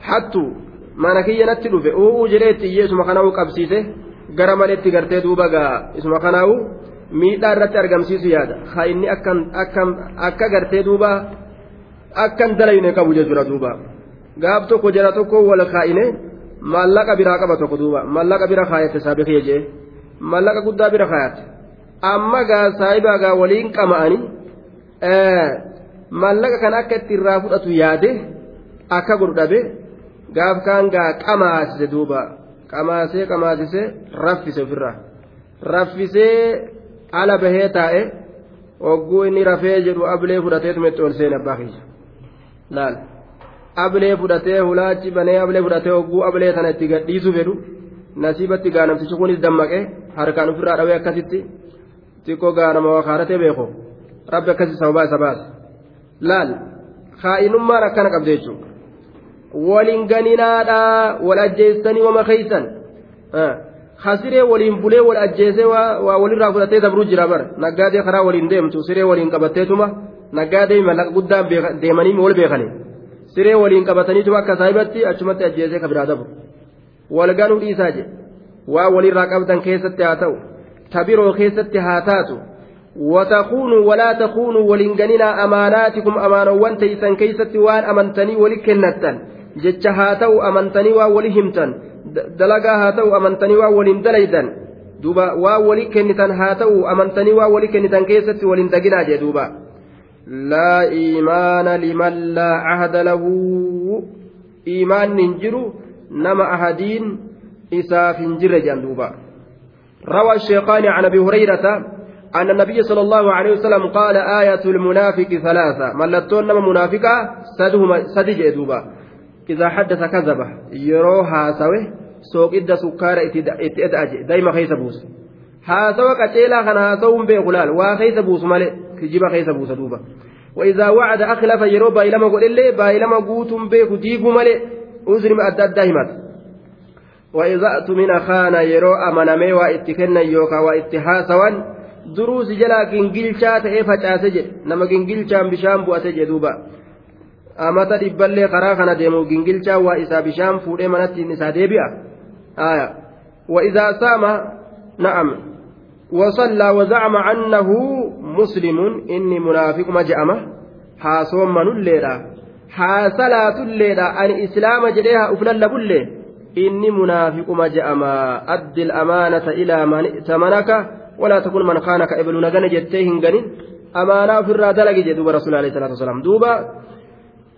hattu mana kiyya natti dhufe u'uu jedhee itti iyyee isuma kanaawu qabsiise gara maleetti gartee duuba gaa. Isuma kanaawu miidhaa irratti argamsiisu yaada. Haa inni akka gartee duuba akkan dalayne qabu jechuudha duuba. Gaaf tokko jara tokko wal kaa'ine maallaqa biraa qaba tokko duuba. Maallaqa bira kaayate saabikee jee. Maallaqa guddaa bira kaayate amma gaa saayibaa gaa waliin qama'anii maallaqa kan akka itti irraa fudhatu yaade akka godhu dhabe gaaf kaan gaa qamaasise duuba qamaasee qamaasisee raffise ofirraa raffisee ala bahee taa'e hogguu inni rafee jedhu ablee fudhatee tumetti ol seene abbaa kiyya laal ablee fudhatee hulaachi banee ablee fudhatee hogguu ablee tana itti gadhiisu fedhu nasiibatti gaanamtichi kunis dammaqee harkaan ofirraa dhawee akkasitti xiqqoo gaanama waa kaaratee beeko rabbi akkasii sababaa isa baase laal kaa'inummaan akkana qabde jechuudha. Waliin ganinaadhaa wal ajjeessanii wama keeysan hasiree waliin bulee wal ajjeesee waa walirraa fudhatee dabruu jira bar naggaadee karaa waliin deemtu siree waliin qabatteetuma naggaadee mallaqa guddaan deemanii wal beekanii siree waliin qabataniituma akka saahibatti achumatti ajjeesee ka biraa dabru wal ganuu dhiisaa je waa walirraa qabdan keessatti haa ta'u tabiroo keessatti haa taatu وتكونوا ولا تكونوا ولنجننا أماناتكم أمانا وانتيسا كيست وان أمنتني ولكنتا jecha haa ta'u amantanii waa wali himtan dalagaa haa ta'u amantanii waa waliin dalaydan duuba waa wali kennitan haa ta'u amantanii waa wali kennitan keessatti waliin daginaa jee duuba laa iimaana liman laa ahada lahu iimaanni hin jiru nama ahadiin isaaf hin jirre jedhan duuba روى الشيخان عن ابي هريره أن النبي صلى الله عليه وسلم قال آية المنافق ثلاثة ملتون منافقة سدهما سدج دوبا إذا حدث كذب يرو هاسوي سوق إدى سكارة إتأدأج دايما خيس بوس. هاسوي كتيلا كان هاسوي بيغلال وخيس بوس مالي كجيب خيس بوس دوبا. وإذا وعد أخلف يرو بايلما قول إلي بايلما قوتم بيكو جيبو مالي أزرم أدى دايما وإذا أتمنى خان يرو أمنمي وإتكنا يوكا وإتهاسوان gingilchaa ta'ee facaase jedhe nama gingilchaan bishaan bu'ate jedhe duuba amata dhibballee karaa kana deemu gingilchaa waa isaa bishaan fuudhee manattiin isaa deebi'a? Aya. وإذا سام نعم وصلى وزعم أنه مسلم إني منافق مجأمة حاسوم من الليلة حاسلات الليلة أن إسلام جريها أفلل بله إني منافق مجأمة أد الأمانة إلى من ائتمنك ولا تكون من خانك ابن نغن جتيه هنغنين أمانة في الرادلة جدوب رسول الله عليه الصلاة والسلام دوبا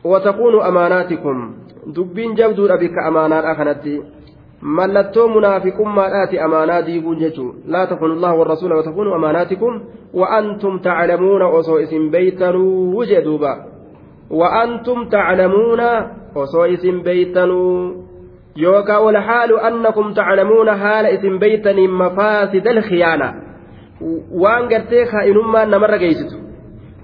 وتكون أماناتكم دبين جبدو بك أمانات أخنتي amaanaa diiguun jechuun laa takunu allah warrasuula watakunuu amaanaatikum wa'antum taclamuuna osoo isin beeytanuu jee duuba wa'antum taclamuuna osoo isin beeytanuu yookaan walhaalu annakum taclamuuna haala isin beeytaniin mafaasida alkhiyaana waan gartee kaa'inummaan namarra geeysitu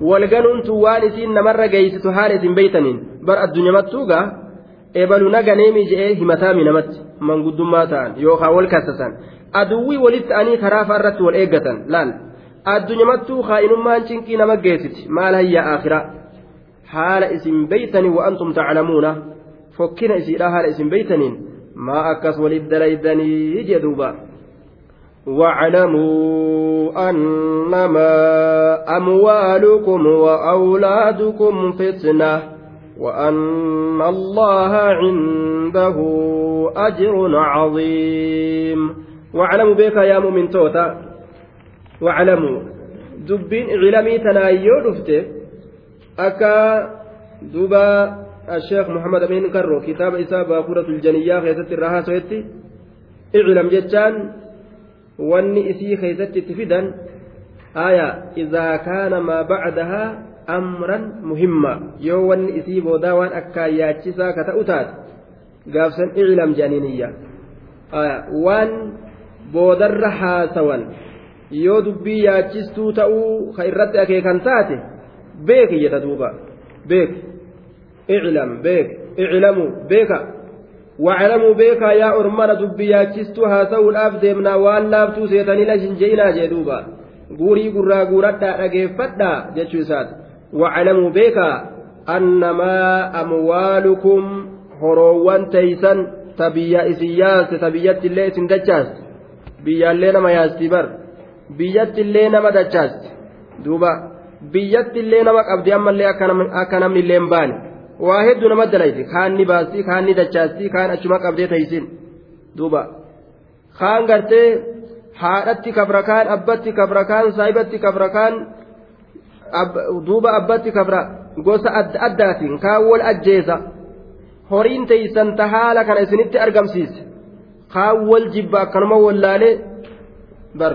walganuuntu waan isiin namarra geeysitu haala isin beeytaniin bar addunyamattuugaa ebalu naganeemi je'ee himataami namatti manguddummaa ta'an yookaan wal kassasan aduwwii walitti ta'anii karaa irratti wal eeggatan laal addunyamattuu kaa'inummaan cinqii nama geessiti maal hayyaa akhiraa haala isin beeytanii wa'antum taclamuuna fokkina isiidha haala isin beeytaniin maa akkas walitti dalaydanii jedhuuba. واعلموا أنما أموالكم وأولادكم فتنة وأن الله عنده أجر عظيم. واعلموا بك يا مؤمن توتا dubbiin iclamii tanaa yoo dhufte akka duuba الشيخ محمد أمين كرو كتاب إساء باكورة الجنية خيزت الرها سويتي اعلم جتان واني إسي خيزت تفيدا آية إذا كان ما بعدها أمرا مهما يو واني إسي بودا وان أكا ياتشسا كتأتات قافسا اعلم جانينية آية وان بودر حاسوان yoo dubbii yaachistuu ta'uu ka irratti akeekan taate beeki jedha duuba. Beeki iclam beek iclamuu beeka. Waclamuu beekaa yaa ormana dubbii yaachistuu haasa'uudhaaf deemnaa waan laaftuu seetanila hin je'inaa jee duuba guurii gurraa guuradhaa dhageeffadhaa jechuu isaati waclamuu beekaa annamaa amwaalukum horoowwan teeysan ta biyya isin yaaste ta biyyatti illee isin dachaaste biyyaallee nama yaastii bar biyyatti illee nama dachaaste duuba biyyatti illee nama qabdi ammallee akka namni illee hin baane waa hedduu nama dalayti kaan ni baasti kaan ni dachaasti kaan achuma qabdee taysin duuba kaan gartee haadhatti kabra kaan abbatti kabra kaan saahibatti kabra kaan duuba abbatti kabra gosa adda addaatiin kaan wal ajjeesa horiin teeysan ta haala kana isinitti argamsiise kaan wal jibba akkanuma wallaalee bar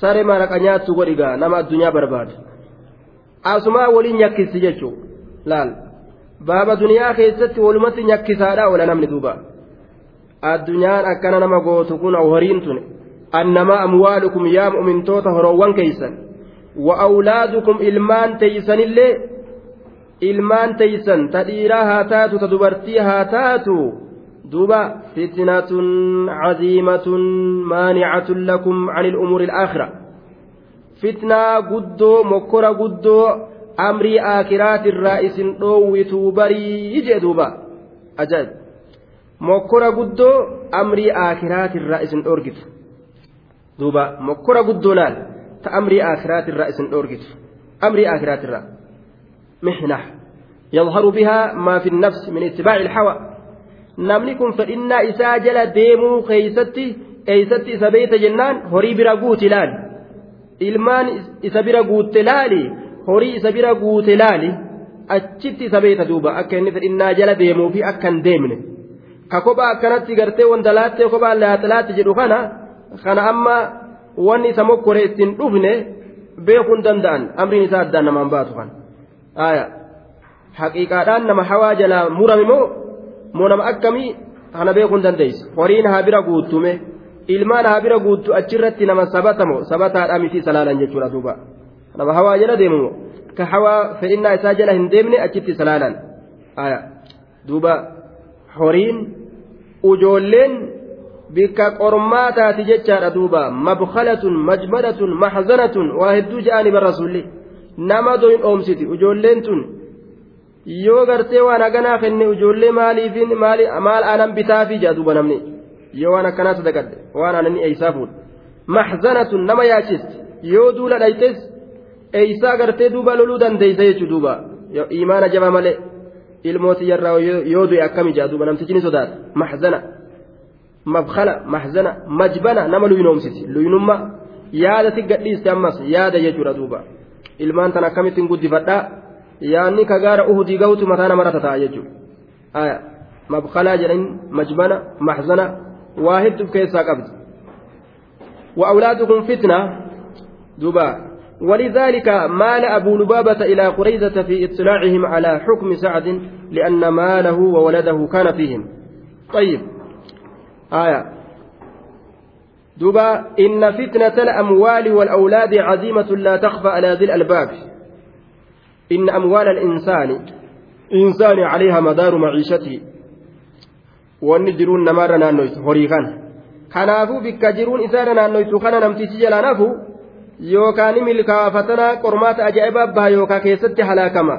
saree maraqa nyaattu godhigaa nama addunyaa barbaadu asumaa waliin nyakkisi jechuu laal baaba duniyaa keessatti walumatti nyakkisaadha oola namni duuba addunyaan akkana nama gootu kun horiin tun annamaa amwaalukum yaa mu'mintoota horoowwan keeysan wa awlaadukum ilmaan teeysanillee ilmaan teeysan ta dhiiraa haa taatu ta dubartii haa taatu duuba fitnatun caziimatun maanicatun lakum can ilumuuri alaakhira fitnaa guddoo mokkora guddoo amrii aakiraatirraa isin dhoowwituu barii jee duuba ajaa'ib mokkora guddoo amrii aakiraatirraa isin dhoorgitu duuba mokkora guddoo laal ta amrii aakiraatirraa isin dhoorgitu amrii aakiraatirraa mixnah يظهر بها ما في النفس من اتباع الحوى namni kun fedhinnaa isaa jala deemuu keeysatti eeysatti isa beeyta jennaan horii bira guuti laali ilmaan isa bira guutte laali horii isa bira guute laali achitti isa beeta duuba akka inni fedhinnaa jala deemuu fi akka hin deemne ka kophaa akkanatti gartee wanta laattee kophaa laaxilaatti jedhu kana kana amma wanni isa mokkore ittiin dhufne beekuu hin danda'an amriin isaa addaan namaan baatu kan aayaa haqiiqaadhaan nama hawaa jalaa murame moo moo nama akkamii kana beekuu hin dandeessu horiin haa bira guuttume ilmaan haa bira guuttu achirratti nama sabatamo sabataadhaa miti salaalan jechuudha duuba. Nama hawaa jala deemu ka hawaa fedhinnaa isaa jala hin deemne achitti salaalan duuba. Horiin ujoolleen bikka qormaa taati jechaadha duuba. Mabkalatun majmadatun maxzanatun waa hedduu ja'anii bar rasulli nama doyin oomsiti. Ujoolleen tun yoo gartee waan haganaa kenne ujoollee maaliifin maal aanan bitaafi jaa duuba namni? Yoo waan akkanaa sadaqadde waan aanani eeysaa fuudha maxzanatun nama yaachisti yoo duula dhaytes eeysaa gartee duuba loluu dandeeysa jechuu duuba imaana jaba malee ilmooti yarraa yoo du'e akkami jaa duuba namtichi ni sodaata maxzana mabkala maxzana majbana nama luynoomsiti luynumma yaada si gadhiiste ammas yaada jechuudha duuba ilmaan tan akkamittiin guddifadhaa yaanni ka gaara uhudii gahutu mataa namarra tata'a jechuudha mabkalaa jedhan majbana maxzana waa hedduuf keessaa qabdi wa awlaadukum fitna duuba ولذلك مال أبو لبابة إلى قريزة في اطلاعهم على حكم سعد لأن ماله وولده كان فيهم. طيب. آية. دبا إن فتنة الأموال والأولاد عزيمة لا تخفى على ذي الألباب. إن أموال الإنسان إنسان عليها مدار معيشته. والنجرون نمار نانويت هريغان kanaafuu bikka jiruun isaana naannoytu kana namtichi jala nafu yookaan milkaafatana qormaata ajaa'ibaa baha yookaan keessatti halaakama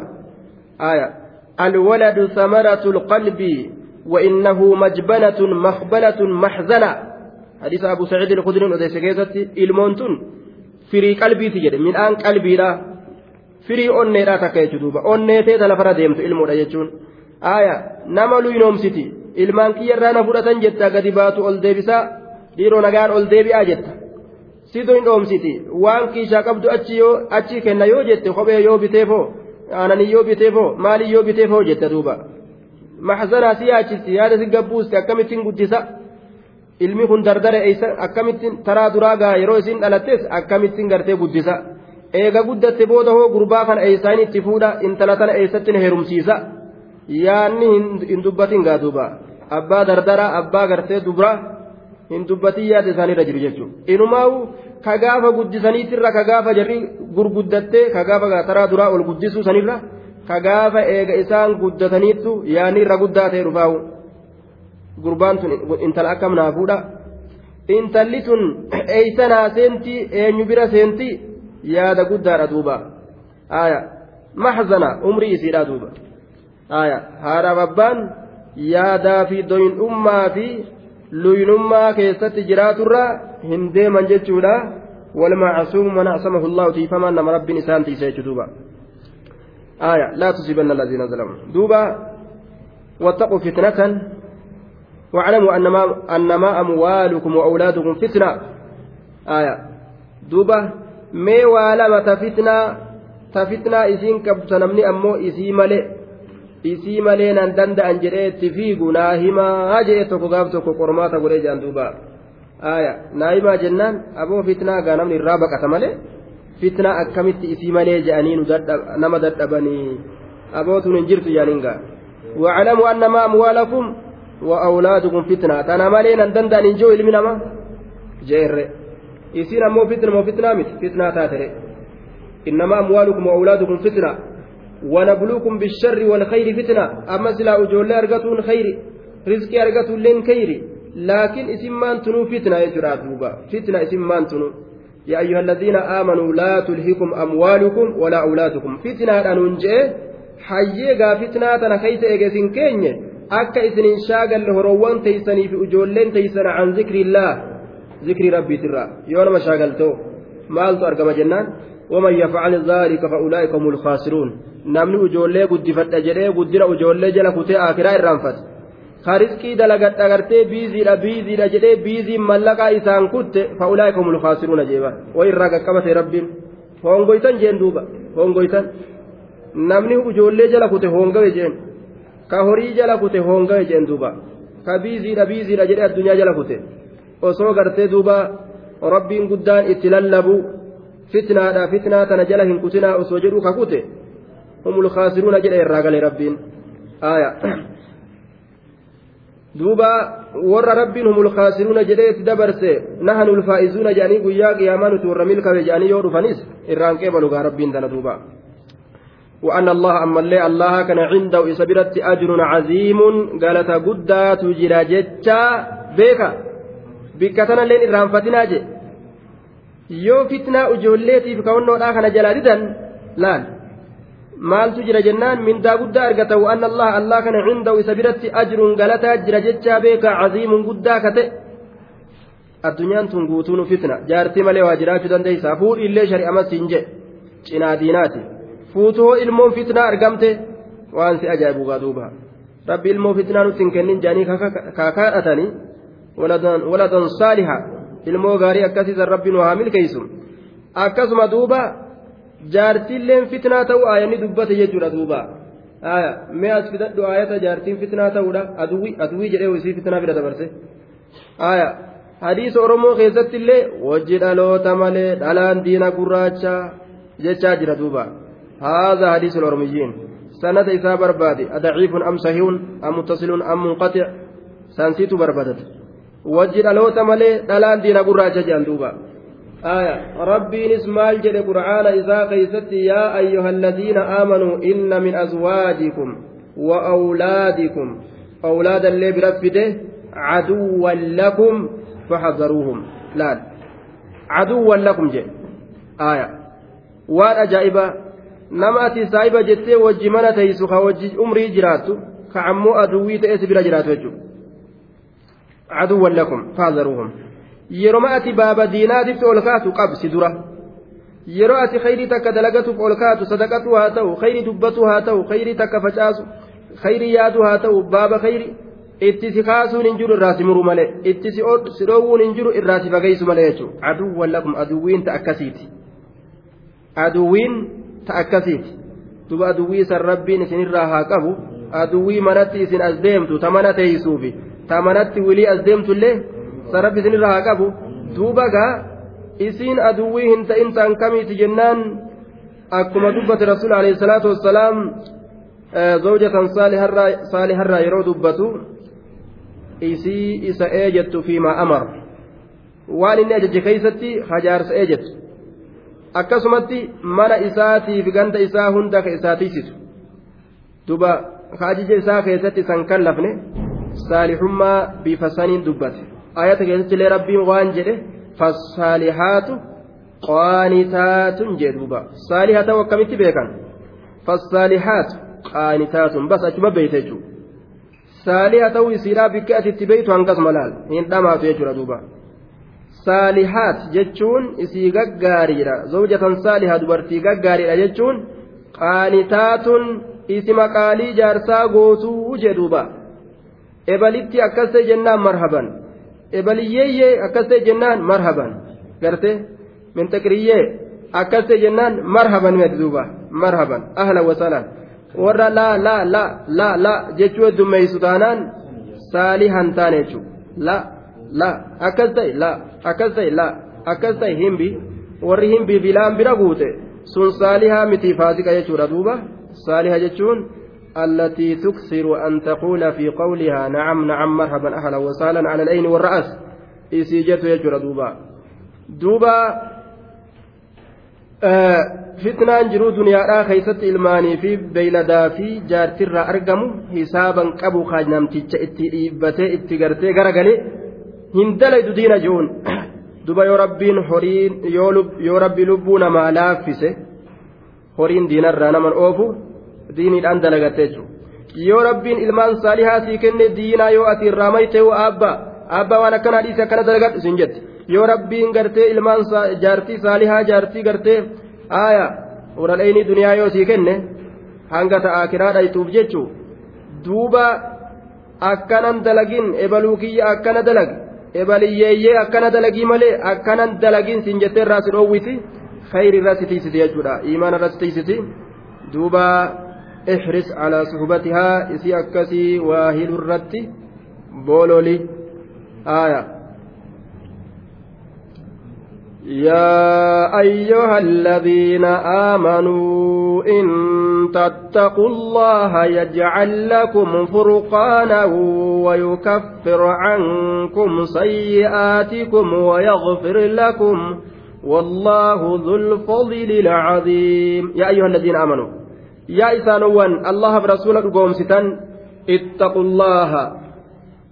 alwaladu samaratu lqalbii وإنه مجبنة مخبلة محزنة حديث أبو سعيد الخدري أديس كيستي المونتون فري قلبي تجد من آن قلبي لا فري أني لا تكيت دوبا أني تيتا لفرا ديمت علمو يجون آية سيتي ilmaan kiyya irraa na fudhatan jetta gadi baatu ol deebisa dhiiroo nagaan ol deebi'aa jetta situ hin dhoomsiti waan kiishaa qabdu achi yoo achi kenna yoo jette kophee yoo biteefoo aananii yoo biteefoo maalii yoo biteefoo jette duuba maxzanaa si yaachisti yaada si gabbuusti akkamittiin guddisa ilmi kun dardara eeysa akkamittiin taraa duraa gaa yeroo isin dhalattes akkamittiin gartee guddisa eega guddatte booda hoo gurbaa kana eeysaan itti fuudha intala tana eessatti heerumsiisa yaanni hin dubbatin gaa duuba abbaa dardara abbaa gartee dubraa hin dubbatin yaada isaaniirra jiru jechuudha. Inumaa'u ka gaafa guddisaniitirra ka gaafa jarri gurguddattee ka gaafa taraa duraa ol guddisuu sanirra ka gaafa eega isaan guddataniittu yaanni irra guddaa ta'e dhufaa'u gurbaan tun intala akkam naa fuudha. Intalli tun eeysanaa seentii eenyu bira seentii yaada guddaadha duuba. Aya maxzana umrii isiidha duuba. Aya haadhaaf abbaan yaadaa fi doyin'ummaa fi luynummaa keessatti jiraaturra hin deeman jechuudha. والمعصوم من أعصمه الله تيفما نما رب إنسان تيسيج دوبا آية لا تصيبن الذين ظلموا دوبا واتقوا فتنة واعلموا أنما أنما أموالكم وأولادكم فتنة آية waa lama ta fitnaa ta fitnaa isiin qabdu namni ammoo isii malee nan danda'an jedhee itti fiigu naa himaa jedhee tokko gaaf tokko qormaata godhee jaan duuba aaya naa himaa jennaan aboo fitnaa gaa namni irraa baqata malee fitnaa akkamitti isii malee jedhanii nama dadhabanii abootuun hin jirtu jaaniin gaa واعلموا أنما أموالكم وأولادكم فتنة أنا مالين أن دندن إن جو إلمي نما جير isiin ammoo fitna moo fitnaa miti fitnaa taatire innamaa amwaalukum waawlaadukum fitna ونبلوكم بالشر والخير فتنة. أما سلا أجولة أرغتون خير رزقي أرغتون لين خير. لكن إسم مان تنو فتنة يجرى دوبا فتنة إسم مان تنو يا أيها الذين آمنوا لا تلهكم أموالكم ولا أولادكم. فتنة أنونجي حييغا فتنة تنا كيس إيجاسين كيني. أكا إسنين شاغل هروان تيسني في أجولين تيسن عن ذكر الله. ذكر ربي ترى. يوم ما شاغلتو. مالتو أرقم جنان؟ ومن يفعل ذلك فأولئك هم الخاسرون namni ujoollee guddifadha jedhee guddina ujoollee jala kutee akiraa irraanfate kariskii dalagadha gartee biiziidha biiziidha jedhee biiziin mallaqaa isaan kutte fa'ulaa'ika humul kaasiruuna jeeba way irraa qaqqabate rabbiin hongoytan jeen duuba hongoytan namni ujoollee jala kute hongawe jeen ka horii jala kute hongawe jeen duuba ka biiziidha biiziidha jedhee addunyaa jala kute osoo gartee duuba rabbiin guddaan itti lallabu fitnaadha fitnaa tana jala hin kutinaa osoo jedhu kakute humul khaasiruuna jedhe irraa gale rabbiin aya duuba warra rabbiin humul khaasiruuna jedhee itti dabarse nahanu lfaa'izuuna jedhanii guyyaa qiyaamaa nuti warra milkabe jedhanii yoo dhufanis irraan qeebalugaa rabbiin tana duuba وأن الله أما اللي الله كان عنده إسبرت أجر عظيم قالت قدا تجرى جتا بيكا bikka tanalleen irraanfatinaa je yoo fitnaa ijoolleetiif ka'onnoodhaa kana jalaa didan laal maaltu jira jennaan mindaa guddaa argata wa'anna allah allah kana cindahu isa biratti ajruun galataa jira jechaa beeka caziimuun guddaa kate addunyaan tun guutuunu fitna jaartii malee waa jiraachuu dandeeysa fuudhi illee shari'amas hin je cinaa diinaati fuutuhoo ilmoon fitnaa argamte waan si ajaa'ibu gaa duuba rabbi ilmoo fitnaa nutti hin kennin jaanii kaakaadhatanii waladan saaliha ilmoo gaarii akkasiisan rabbi nu haa keeysu akkasuma duuba jaartiilleen fitnaa ta'u aayanni dubbate jechuudha duuba. Aya mee as fidadhu aayata jaartiin fitnaa ta'uudha. Aduwwi aduwwi jedhee isii fitnaa fida dabarse. Hadiisa oromoo keessatti illee wajji dhaloota malee dhalaan diina gurraacha jechaa jira duuba. Haadha hadiisul oromiyyiin sanata isaa barbaade. Adaciifun am sahihun am muttasilun am munqatic. Sansiitu barbaadata wajji dhaloota malee dhalaan diina gurraacha jedhan duuba. آية ربي نسمال جل قرآن إذا قيست يا أيها الذين آمنوا إن من أزواجكم وأولادكم أولاد اللي برفده عدوا لكم فحذروهم لا عدوا لكم جل آية وان أجائبا نماتي سايبة جتة وجمانة تيسوخا وجي أمري جراتو كعمو أدوي تأس بلا جراتو جل عدوا لكم فاذروهم ati baaba diinaatitti ol kaatu qabsi dura yeroo ati khayrii takka dalagatuuf ol kaatu sadaqatu haa ta'u khayrii dubbatu haa ta'u khayrii takka facaasu khayrii yaadu haa ta'u baaba khayrii itti si kaasuun hin jiru irraa si muru malee itti si dhoowwuun hin jiru irraa si fageessu malee jechuudha aduwwan lakum aduwwiin ta akkasiiti aduwwiin ta akkasiiti duba aduwwii san rabbiin isinirraa haa qabu aduwwii manatti isin as deemtu ta mana teeysuufi ta manatti wilii as deemtullee san rabbi isinirraa haa qabu duuba gaa isiin aduwwii hin ta'in ta'an kamiiti jennaan akkuma dubbate rasuul alayhi salaatu wassalaam zawjatan saaliharraa yeroo dubbatu isii isa eejettu fiimaa amar waan inni ajaje keeysatti hajaarsa eejettu akkasumatti mana isaatiif ganda isaa hunda ka isaa tiisitu duba ka ajaja isaa keessatti san kan lafne saalihummaa bifa saniin dubbate. Ayata keessatti illee rabbiin waan jedhe fassaalihaatu qaanitaatun jee duuba. Saaliha ta'u akkamitti beekan? Fassaalihaatu qaanitaatun. Bas achuma beeyte jechuudha. Saaliha ta'uu isiidhaa bikka ati itti beeytu hangasuma laal hin dhamaatu jechuudha duuba. Saalihaat jechuun isii gaggaariidha zawjatan saaliha dubartii gaggaariidha jechuun qaanitaatun isi maqaalii jaarsaa gootuu jedhuuba ebalitti akkas ta'e jennaan marhaban ebaliyyeeyyee akkas ta'e jennaan marhaban garte mintaqiriyyee akkas ta'e jennaan marhaban duuba marhaban ahlan wasalan warra laa laa laa laa laa jechuu heddummeessu taanaan saalihan taane jechuudha la la akkas ta'e la akkas ta'e la akkas ta'e himbi warri himbii bilaan bira guute sun saalihaa miti faasika jechuudha duuba saaliha jechuun التي تكثر أن تقول في قولها نعم نعم مرحبا أهلا وسهلا على العين والرأس إسيجت يجرى دوبا دوبا آه duniyaadhaa keessatti ilmaanii fi beeyladaa fi jaartirraa argamu hisaaban qabu kan namticha itti dhiibbatee itti gartee garagalee hin dalaydu diina ji'uun duba yoo rabbiin horiin yoo rabbi lubbuu namaa laaffise horiin diinarraa naman oofu diiniidhaan dalagatte jechuudha yoo rabbiin ilmaan saalihaa sii kenne diinaa yoo ati irraa mayte abbaa abbaa waan akkanaa dhiise akkana dalagadhu sin jette. Yoo rabbiin gartee ilmaan jaartii saalihaa jaartii gartee aaya ural'eynii duniyaa yoo sii kenne hanga ta'a kiraa dhaytuuf jechuu duuba akkanan dalagin ebaluu kiyya akkana dalag ebaliyyeeyyee akkana dalagii malee akkanan dalagin sin jettee irraa si dhoowwiti khayri irra si tiisiti jechuudha. Imaan irra si tiisiti duuba calaa suhbatihaa isii akkasii waa hilu irratti boololi aaya يا أيها الذين آمنوا إن تتقوا الله يجعل لكم فرقانا ويكفر عنكم سيئاتكم ويغفر لكم والله ذو الفضل العظيم يا أيها الذين آمنوا yaa isaanowwan allahaaf rasuula dhugoomsitan ittaqullaaha.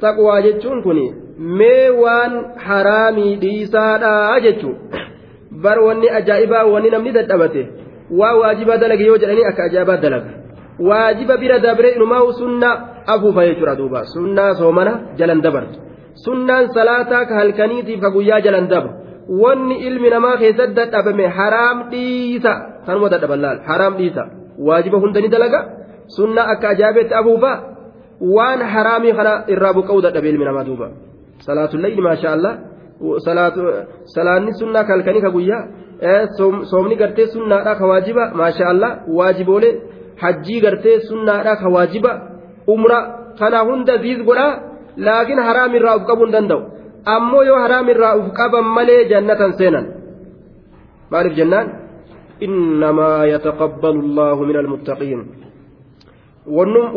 Taqwaa jechuun kun mee waan haraamii dhiisaadhaa jechuu bar wanni ajaa'ibaa wanni namni dadhabate waa waajibaa dalage yoo jedhanii akka ajaa'ibaa dalaga. Waajiba bira dabree inumaa sunna afuufa jechuudha duuba. Sunnaa soomana jalan dabartu. Sunnaan salaataa ka halkaniitiif ka guyyaa jalan dabru wanni ilmi namaa keessatti dadhabame haraam dhiisa. Kanuma dadhaban laal. Haraam dhiisa. Waajiba hunda ni dalaga sunnaa akka ajaa'ibeetti afuufa waan haraamii kana irraa buqqa'uu dadhabe ilmi namaa duuba. salaatullayli maasha allah salaanni sunnaa kalkanii ka guyyaa soomni gartee sunnaadha ka waajiba maasha allah waajiboolee hajjii gartee sunnaadha ka waajiba umra kana hunda ziis godhaa laakiin haraam irraa uf qabuu hin danda'u ammoo yoo haraam irraa uf qaban malee jannatan seenan maaliif jennaan innamaa yataqabbalu allaahu min almuttaqiin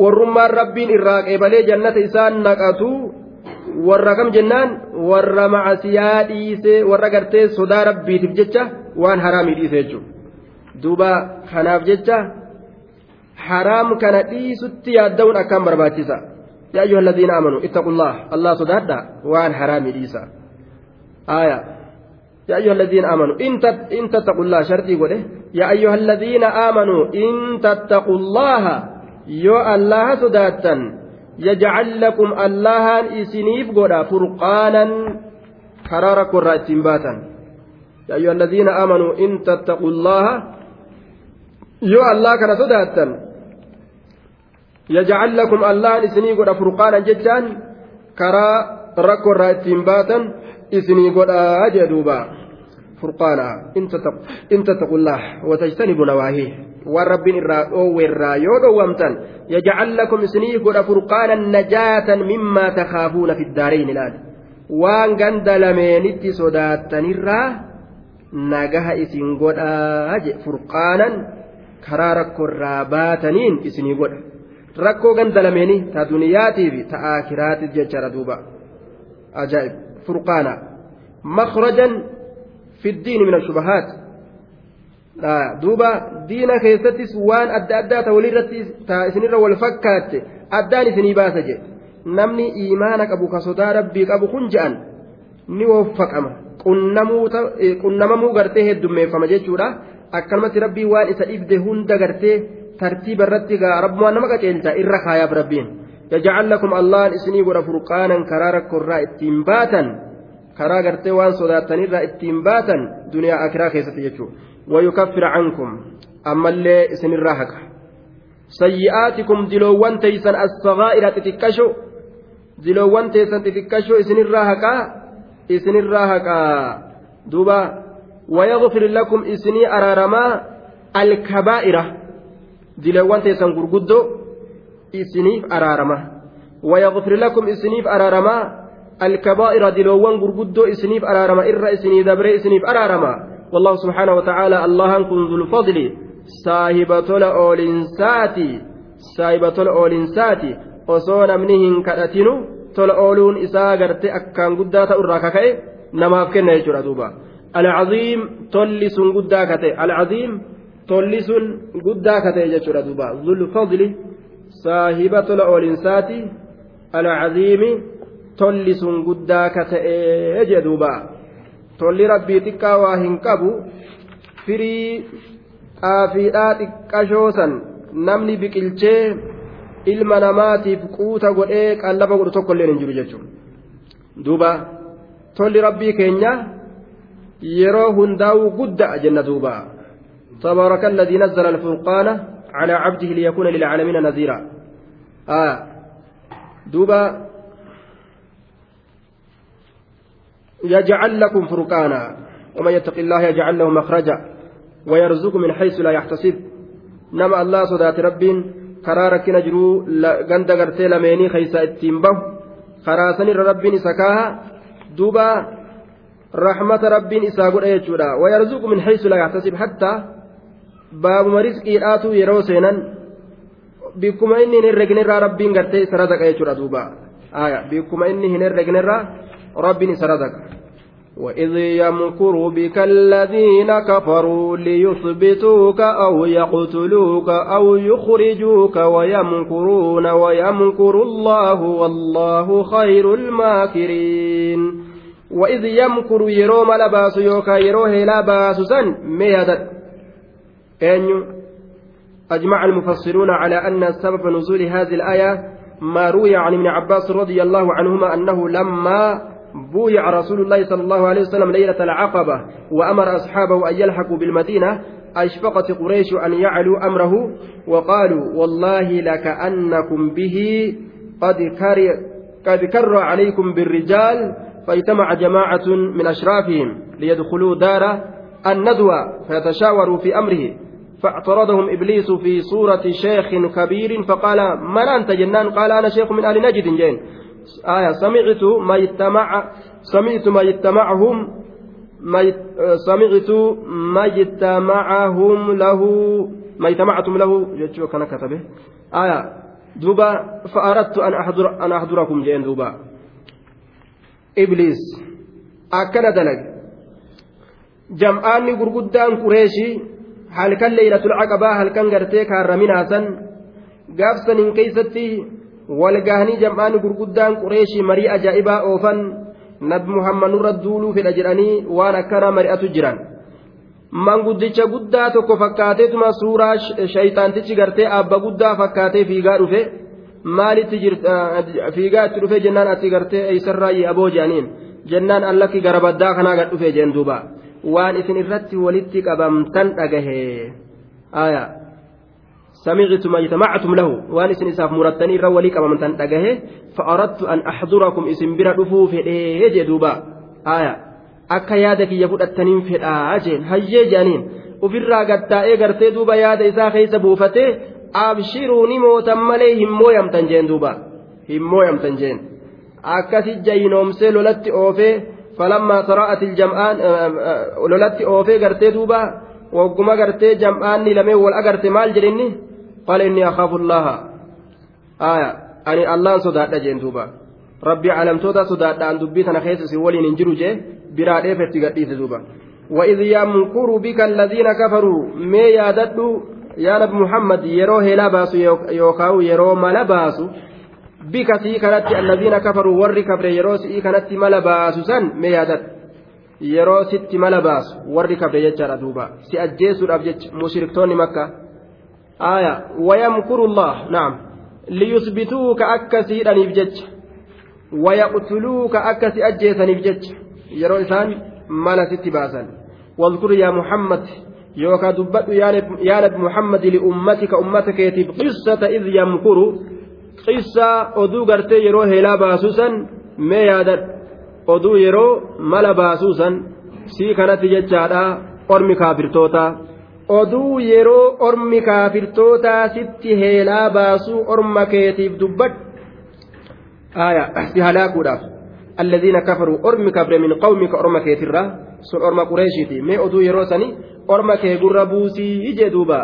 warrummaan rabbiin irraa qeebalee jannata isaan naqatu warra kam jennaan warra macasiyaa dhiisee warra gartee sodaa rabbiitiif jecha waan haraamii dhiise jechuudha duuba kanaaf jecha haraam kana dhiisutti yaadda'uun akkaan barbaachisa yaa ayyuha alladhiina amanuu ittaqullah allah sodaadha waan haraamii dhiisa aya يا أيها الذين آمنوا إن تتقوا الله شرطي قوله يا أيها الذين آمنوا إن تتقوا الله يو الله سداتا يجعل لكم الله إسنيف قولا فرقانا كرارا قراء استنباتا يا أيها الذين آمنوا إن تتقوا الله يو الله كان صداتا yajcal lakum allaan isinii godha furqaanan jechaan karaa rakkoo irraa ittiin baatan isinii godhaa jee duuba furqaana in tattaqullah watajtanibu nawaahii waan rabbiin irraa dhoowwe irraa yoo dhowwamtan yajcal lakum isinii godha furqaanan najaatan mimmaa takaafuuna fi daareyn ilaali waan ganda lameenitti sodaattanirraa nagaha isin godhaa je furqaanan karaa rakkoo ganda lameenii ta duniyaatiif ta aakiraatiif jechaadha duuba ajaa'ib furqaana makhrajan fi ddiini min ashubahaat duuba diina keessattis waan adda addaa ta walirratti ta isinirra wal fakkaatte addaan isinii baasa je namni iimaana qabu ka sodaa rabbii qabu kun je'an ni woffaqama qunnamamuu gartee heddummeeffama jechuudha akkanumatti rabbii waan isa dhibde hunda gartee tartiiba irratti rabbumaan nama qaceelcha irra kaayaaf rabbiin yajcal lakum allaan isinii godha furqaanan karaa rakkoorraa ittiin baatan karaa gartee waan sodaattanirraa ittiin baatan duniyaa akiraa keessatti jechuudha wayukaffira cankum ammallee isinirraa haqa sayyi'aatikum diloowwan teeysan as-sagaa'ira xixiqqasho diloowwan teeysan xixiqqasho isinirraa haqaa isinirraa haqaa duuba ويغفر لكم إسني أرارما الكبائر dileewwan teessan gurguddoo isiniif araarama ويغفر لكم إسنيف أرارما الكبائر دلوان غرغدو إسنيف أرارما إر إسني دبر إسنيف أرارما والله سبحانه وتعالى الله كن ذو الفضل صاحبة الأولنساتي صاحبة الأولنساتي osoo namni hin kadhatinu tola ooluun isaa gartee akkaan guddaa ta'u irraa kaka'e namaaf kenna jechuudha duuba alcaziim tolli sun guddaa kate alcaziim tolli sun guddaa kate jechuudha duuba zulfadli saahiba tola oolinsaati alcaziimi tolli sun guddaa kata'ee jee duuba tolli rabbii xiqqaa waa hin qabu firii xaafiidhaa xiqqashoo san namni biqilchee ilma namaatiif quuta godhee qallaba godhu tokko illee hin jiru jechuudha duuba tolli rabbii keenya yeroo hundaa'uu guddaa jenna duuba تبارك الذي نزل الفرقان على عبده ليكون للعالمين نذيرا آه دوبا يجعل لكم فرقانا ومن يتق الله يجعل له مخرجا ويرزق من حيث لا يحتسب نما الله صدات رب ittiin bahu karaa sanirra rabbiin isa kaaha duuba rahmata rabbiin isaa godha jechuudha wayarzuqu min haysu laa yaxtasib hattaa baabuma risqiidhaatu yeroo seenan bikkuma inni hin herregnerraa rabbiin gartee isa razaqa jechuudha duuba bikkuma inni hin herregnerraa isa razaqa وإذ يمكر بك الذين كفروا ليثبتوك أو يقتلوك أو يخرجوك ويمكرون ويمكر الله والله خير الماكرين. وإذ يمكر يروم لباس يوكا يروه لباس سن ميادت أن أجمع المفسرون على أن سبب نزول هذه الآية ما روي عن ابن عباس رضي الله عنهما أنه لما بويع رسول الله صلى الله عليه وسلم ليلة العقبة وأمر أصحابه أن يلحقوا بالمدينة. أشفقت قريش أن يعلوا أمره وقالوا والله لكأنكم به قد كر قد كر عليكم بالرجال فاجتمع جماعة من أشرافهم ليدخلوا دار الندوة فيتشاوروا في أمره. فاعترضهم إبليس في صورة شيخ كبير فقال من أنت جنان؟ قال أنا شيخ من أهل نجد جين. آية سمعت ما يجتمع سمعت ما يجتمعهم ما يت... سمعت ما يجتمعهم له ما اجتمعتم له جتشو كان كتبه. آية دوبا فأردت أن أحضر أن أحضركم جين دوبا. إبليس أكل دلق. جمعان غرغدان قريشي halkan leeylatul caqabaa halkan gartee kaarraminaasan gaafsaniin keeysatti walgahanii jam'aani gurguddaan qureeshii marii ajaa'ibaa oofan nabi muhammad nurra duuluu fedha jedhanii waan akkana mari'atu jiran. Manguddicha guddaa tokko fakkaateetuma suuraa shayxaantichi gartee abba guddaa fakkaatee fiigaa dhufe maalitti fiigaa itti dhufe jennaan ati gartee eeysarraa aboo jedhaniin jennaan allakki gara baddaa kanaa gad dhufe jeen duuba. Waan isin irratti walitti qabamtan dhagahe aya سمعتم اجتمعتم له وان اسن اساف مرتني را ولي كما من دغه فاردت ان احضركم اسم بلا دفو فدي جدوبا آية akka yaada kiyya fudhattaniin fedhaa jeen hayyee jedhaniin ofirraa gattaa'ee gartee duuba yaada isaa keessa buufatee abshiruu ni mootan malee hin mooyamtan jeen duuba hin mooyamtan jeen akkasi jayinoomsee lolatti oofee falammaa sara'ati iljam'aan lolatti oofee gartee duuba wagguma gartee jam'aanni lamee wal agarte maal inni akhaafu llaha aya ani allaan sodaadha jeen duuba rabbi calamtoota sodaadhaan dubbii tana keessa si waliin hin jiru jee biraa dheefetti gadhiise duuba وإذ يمكر بك الذين كفروا. مي ياددوا يا نبي محمد يرو هلا باسو يوكاو يرو ملا باسو بك سي كانت الذين كفروا. ور كفر يرو سي كانت ملا باسو سن. مي يادد. يرو ست ملا باسو ور كفر يجرى دوبا سي أجيسو الأبجج مشركتون مكة. آية ويمكر الله نعم. ليثبتوك أكسي أنيبجج ويقتلوك أكسي أجيسا نيبجج يرو إسان mala sitti baasan واذكر يا محمد يوكا دبت يا نبي محمد لأمتك أمتك يتيب قصة إذ يمكر. قصة أدو قرتي يرو هلا باسوسا ما يادر. أدو يرو ملا باسوسا سي كانت جتشارا أرمي كافرتوتا oduu yeroo ormi kaafirtootaa sitti heelaa baasuu orma keetiif dubbadhu si halaakuudhaaf alladhiina kafaruu ormi kabre min qawmika orma keetirraa. Sun orma qureeshiiti. Mee oduu yeroo sani orma kee gurra buusii jee duuba.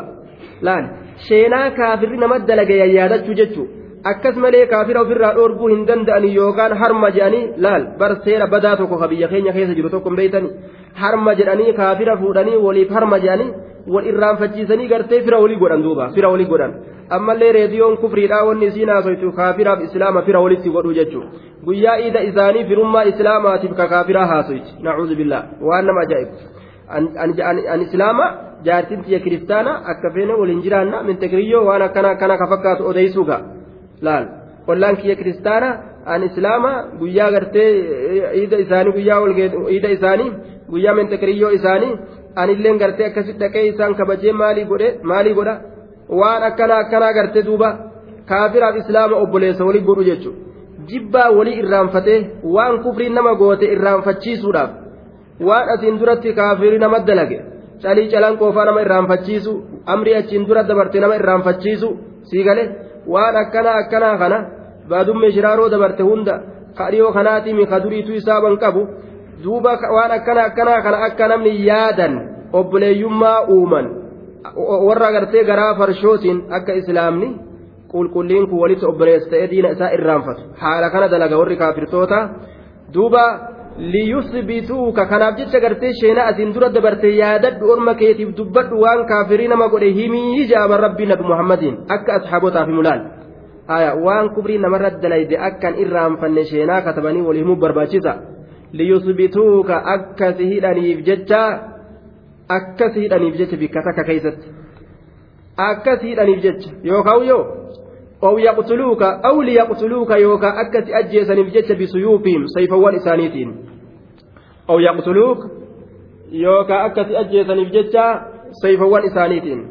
Laal sheenaa kaafirri nama dalage yayyaadachuu jechuu. Akkas malee kaafira ofirraa dhoorguu hin danda'ani yookaan harma jedhanii laal bar seera badaa tokko ka keenya keessa jiru tokko hin beeytani harma jedhanii kaafira fuudhanii waliif harma jedhanii wal irraanfachiisanii gartee fira walii godhan duuba fira walii godhan ammallee reediyoon kufriidhaa wanni isiin haasoytu kaafiraaf islaama fira walitti godhuu jechuudha guyyaa iida isaanii firummaa islaamaatiif ka kaafiraa haasoyti nacuudhu billaa waan nama ajaa'ibu an islaama jaartin tiyya kiristaana akka feene waliin jiraanna mintekiriyyoo waan akkana akkana ka fakkaatu odeysuu ga'a laal ollaan kiyya kiristaana an islaama guyyaa gartee iida isaanii guyyaa iida isaanii guyyaa mintekiriyyoo isaanii anilleen gartee akkasitti dhaqee isaan kabajee maalii godhe maalii godha waan akkana akkanaa gartee duuba kaafiraaf islaama obboleessa walii godhu jechuudha jibbaa walii irraanfatee waan kufrii nama goote irraanfachiisuudhaaf waan asiin duratti kaafirii nama dalage calii calaan qoofaa nama irraanfachiisu amrii achiin dura dabarte nama irraanfachiisu sii galee waan akkanaa akkanaa kana baadummee shiraaroo dabarte hunda kadhiyoo kanaatii ka duriitu isaaban qabu duuba waan akkana akkanaa kana akka namni yaadan obboleeyyummaa uuman warra agartee garaa farshootiin akka islaamni qulqulliin kun walitti obboleessa ta'ee diina isaa irraanfatu haala kana dalaga warri kaafirtoota duuba liyusbituuka kanaaf jecha gartee sheenaa asiin dura dabarte yaadadhu orma keetiif dubbadhu waan kaafirii nama godhe himii jaaban rabbii nabi muhammadiin akka asxaabotaaf himulaal waan kubrii namarra dalayde akkan irraanfanne sheenaa katabanii wal himuu barbaachisa liyusbituuka akkasi hidhaniif jecha akkasi hidhaniif jecha bikka takka keeysatti akkasi hidhaniif jecha yookaan yoo أو يقتلوك أو ليقتلوك يوكا أكت أجيسن بجت بسيوفهم سيفوان إسانيتين أو يقتلوك يوكا أكت أجيسن بجت سيفوان إسانيتين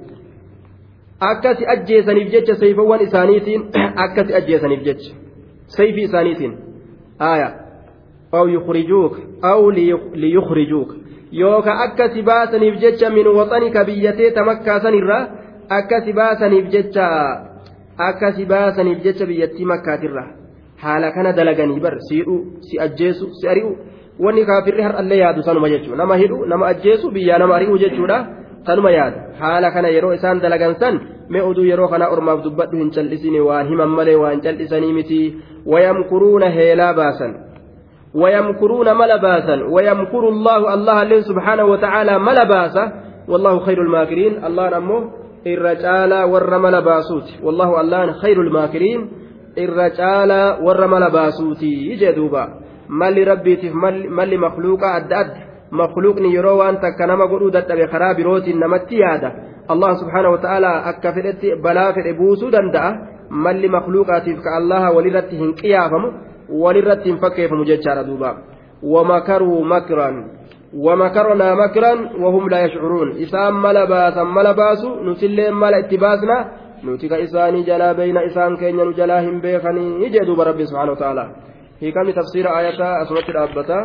أكت أجيسن بجت سيفوان إسانيتين أكت أجيسن بجت سيف إسانيتين آية. أو يخرجوك أو ليخرجوك يوكا أكت باسن بجت من وطنك بيتي تمكا سنرا أكت باسن بجت akka si baasaniif jecha biyyattii makkaatirra haala kana dalaganii bar siidhuu si ajjeesu si ari'u wanni kaafirri har'allee yaadu sanuma jechuudha nama hidhu nama ajjeesu biyyaa nama ari'u jechuudha sanuma yaada haala kana yeroo isaan dalagan san mee oduu yeroo kana ormaaf dubbadhu hin cal'isine waan himan malee waan cal'isanii miti wayamkuruuna heelaa baasan ويمكرون ملا باسا ويمكر الله الله سبحانه وتعالى ملا باسا والله خير الماكرين الله نمو allaan khayrul maakiriin irra caalaa warra mala baasuuti jee duuba malli rabbiitiif malli makluuqaa adda adda makluuqni yeroo waan takka nama godhuu dadhabe karaa birootiin namatti yaada allah subhaanahu wa ta'aalaa akka fedhetti balaa fedhe buusuu danda'a malli makluuqaatiif ka allaha walirratti hin fakkeeffamu jechaadha duuba wamakaruu makran ومكرنا مكرا وهم لا يشعرون إسام ملا باسا ملا باسو نسلين ملا اتباسنا nuti ka isaanii jalaa beeyna isaan keenya nu jalaa hin beekanii jee duuba rabbi subhaanahu wa ta'ala hiikami tafsiira ayataa asumatti dhaabbata